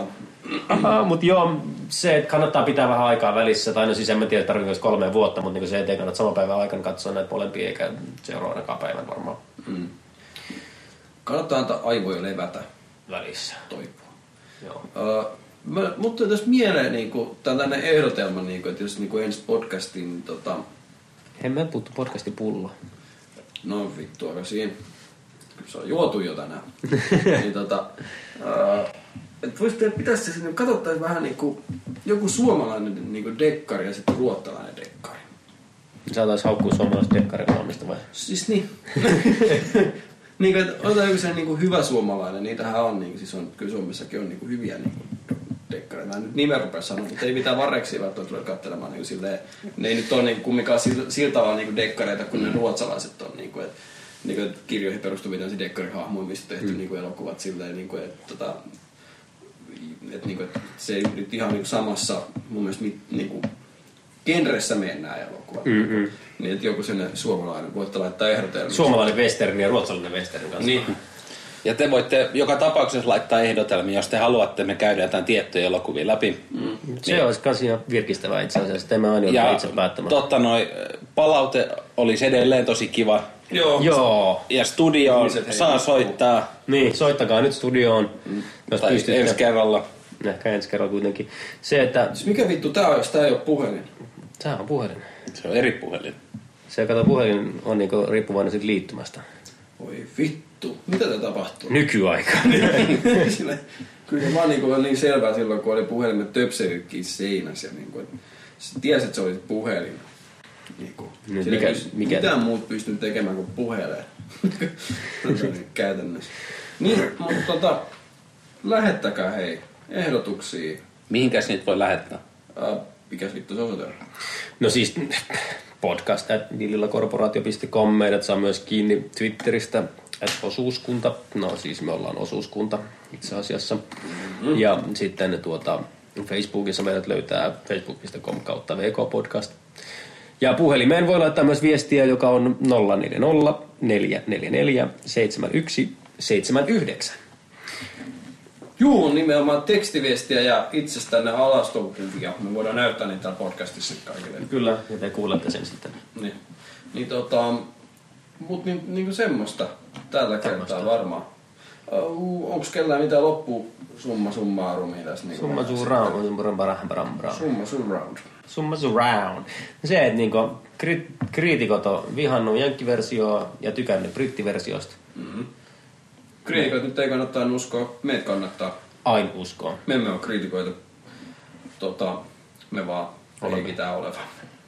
mutta joo, se, että kannattaa pitää vähän aikaa välissä, tai no siis en mä tiedä, tarvitseeko kolme vuotta, mutta niin se, ettei kannata saman päivän aikana katsoa näitä molempia, eikä seuraavanakaan päivän varmaan kannattaa antaa aivoja levätä, välissä. toipua. Joo. Uh, mä, mutta jos mieleen niinku, tällainen ehdotelma, niinku, että jos niinku ensi podcastiin, niin tota, En mä puhuttu podcasti pullo. no vittu aika siinä, kyllä se on juotu jo tänään. niin tota, uh, että vois tehdä, pitäisi se sinne, katsottaisiin vähän niinku, joku suomalainen niinku dekkari ja sitten ruottalainen dekkari. Saataisiin haukkua suomalaista dekkarin valmista vai? Siis niin. niin kuin, että otetaan joku sellainen niin kuin hyvä suomalainen, niitähän on, niin, siis on, kyllä Suomessakin on niin kuin hyviä niin kuin, dekkareita. Mä en nyt nimen rupea sanoa, mutta ei mitään vareksia välttämättä tule katselemaan niin silleen. Ne ei nyt ole niin kumminkaan sillä, sillä tavalla niin dekkareita kuin ne ruotsalaiset on. Niin kuin, että, niin kuin, kirjoihin perustuvia tämmöisiä dekkarihahmoja, mistä tehty mm. niin kuin elokuvat silleen, niin kuin, että, tota, että, niin kuin, että se ei nyt ihan niin kuin samassa mun mielestä mit, niin kuin, genressä mennään elokuvat. Mm-mm. Niin, että joku sinne suomalainen, voitte laittaa ehdotelmia. Suomalainen western ja ruotsalainen western kanssa. Niin. Ja te voitte joka tapauksessa laittaa ehdotelmia, jos te haluatte, me käydään jotain tiettyjä elokuvia läpi. Mm. Se olisi kans ihan virkistävää itse asiassa, että mä aina Ja joudu itse päättämään. totta noi, palaute olisi edelleen tosi kiva. Joo. Joo. Ja studioon Ihmiset hei- saa soittaa. Niin, soittakaa nyt studioon, jos Tai pystytte. ensi kerralla. Ehkä ensi kerralla kuitenkin. Se, että... Siis mikä vittu tää on, jos tää ei ole puhelin? Tää on puhelin. Se on eri puhelin. Se, kato, puhelin on niinku riippuvainen siitä liittymästä. Oi vittu. Mitä tää tapahtuu? Nykyaika. Sille, kyllä se vaan niinku on niin selvää silloin, kun oli puhelimet töpselitkin seinässä. Ja niinku, että Sä tiesit, että se oli puhelin. Niin kuin, sillä mikä- ei mikä- Mitään muut pystynyt tekemään kuin puhelee. Tota niin, Käytännössä. Niin, mutta tota, lähettäkää hei ehdotuksia. Mihinkäs niitä voi lähettää? Äh, mikäs vittu se osoite on? No siis podcast at villillakorporaatio.com. Meidät saa myös kiinni Twitteristä at osuuskunta. No siis me ollaan osuuskunta itse asiassa. Mm-hmm. Ja sitten tuota, Facebookissa meidät löytää facebook.com kautta VK-podcast. Ja puhelimeen voi laittaa myös viestiä, joka on 040 444 71 79. Juu, nimenomaan tekstiviestiä ja itsestänne alastokuvia. Me voidaan näyttää niitä podcastissa kaikille. Kyllä, ja te kuulette sen sitten. Niin, niin tota, mut niin, niinku semmoista tällä kertaa varmaan. Onks kellään mitään loppu summa summarumia tässä? Niinku Summa surround, summa surround. Summa surround. Se, että niinku, kri- kriitikot on vihannut jenkkiversioa ja tykännyt brittiversiosta. Kriitikoit nyt ei kannattaa uskoa, meitä kannattaa. Aina uskoa. Me emme ole kriitikoita. Tota, me vaan Olemme. leikitään olevan.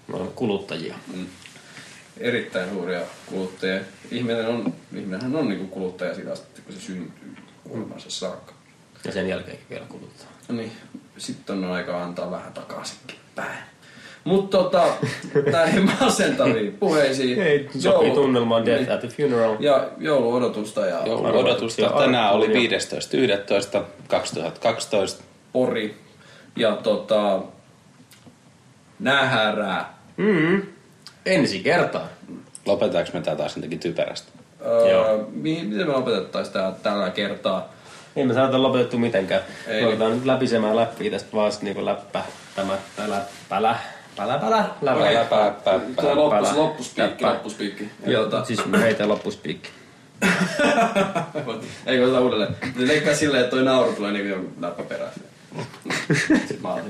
Me olemme kuluttajia. Mm. Erittäin suuria kuluttajia. Ihminen on, ihminenhän on niinku kuluttaja siitä asti, kun se syntyy kuolemansa saakka. Ja sen jälkeenkin vielä kuluttaa. No niin, sitten on aika antaa vähän takaisinkin päin. Mutta tota, näihin masentaviin puheisiin. Ei, sopii joulu- tunnelmaan Death niin. at the Funeral. Ja jouluodotusta ja Joulun odotusta tänään oli Arvotuksia. 15.11.2012. pori. Ja tota, nähärää. Mm. Ensi kertaa. Lopetaanko me tätä taas jotenkin typerästi? Öö, Joo. mihin, miten me lopetettaisiin tää tällä kertaa? Ei me saada lopetettu mitenkään. Ei. Ei. Ruvetaan nyt läpisemään läppiä tästä vaan niinku läppä, tämä, pälä, pälä, pälä, pälä, läpä, Okei. läpä, Pää, pää, Tuo loppus, Läppä. loppuspiikki, Läppä. loppuspiikki. Joo, siis heitä loppuspiikki. Eikö oteta uudelleen? Ne leikkaa silleen, että toi nauru tulee niinku jonkun läppä perään. Sitten mä oon.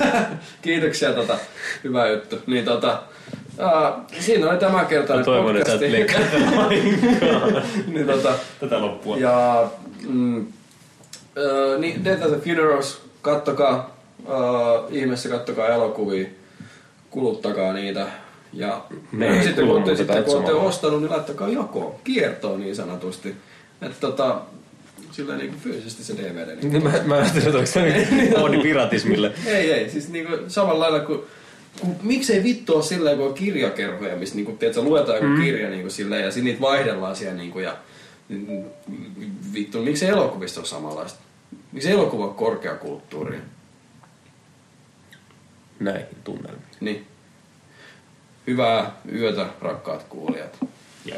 Kiitoksia, tota, hyvä juttu. Niin tota, aa, siinä oli tämä kerta Mä toivon, että sä et leikkaa niin tota, tätä loppua. ja mm, ö, niin Death at the Funerals, kattokaa, uh, ihmeessä kattokaa elokuvia, kuluttakaa niitä. Ja Me ei sitten kun, olette, kuluteta sitten kun olette ostanut, niin laittakaa jakoon, kiertoon niin sanotusti. Että tota, sillä niin fyysisesti se DVD. Niin Niin mä, mä ajattelin, että onko se nyt oodi piratismille. ei, ei, siis niinku samalla lailla kuin miksei vittu ole silleen, kun on kirjakerhoja, missä niinku, tiedätkö, luetaan joku mm. kirja niinku, silleen, ja sitten niitä vaihdellaan siellä niinku, ja vittu, miksei elokuvista ole samanlaista? Miksi elokuva on korkeakulttuuria? Näihin tunnelmiin. Niin. Hyvää yötä, rakkaat kuulijat. Ja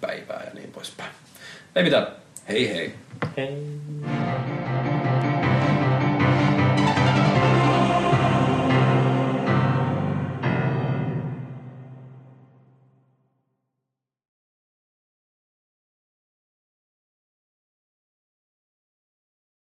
Päivää ja niin poispäin. Ei mitään. Hei hei. hei.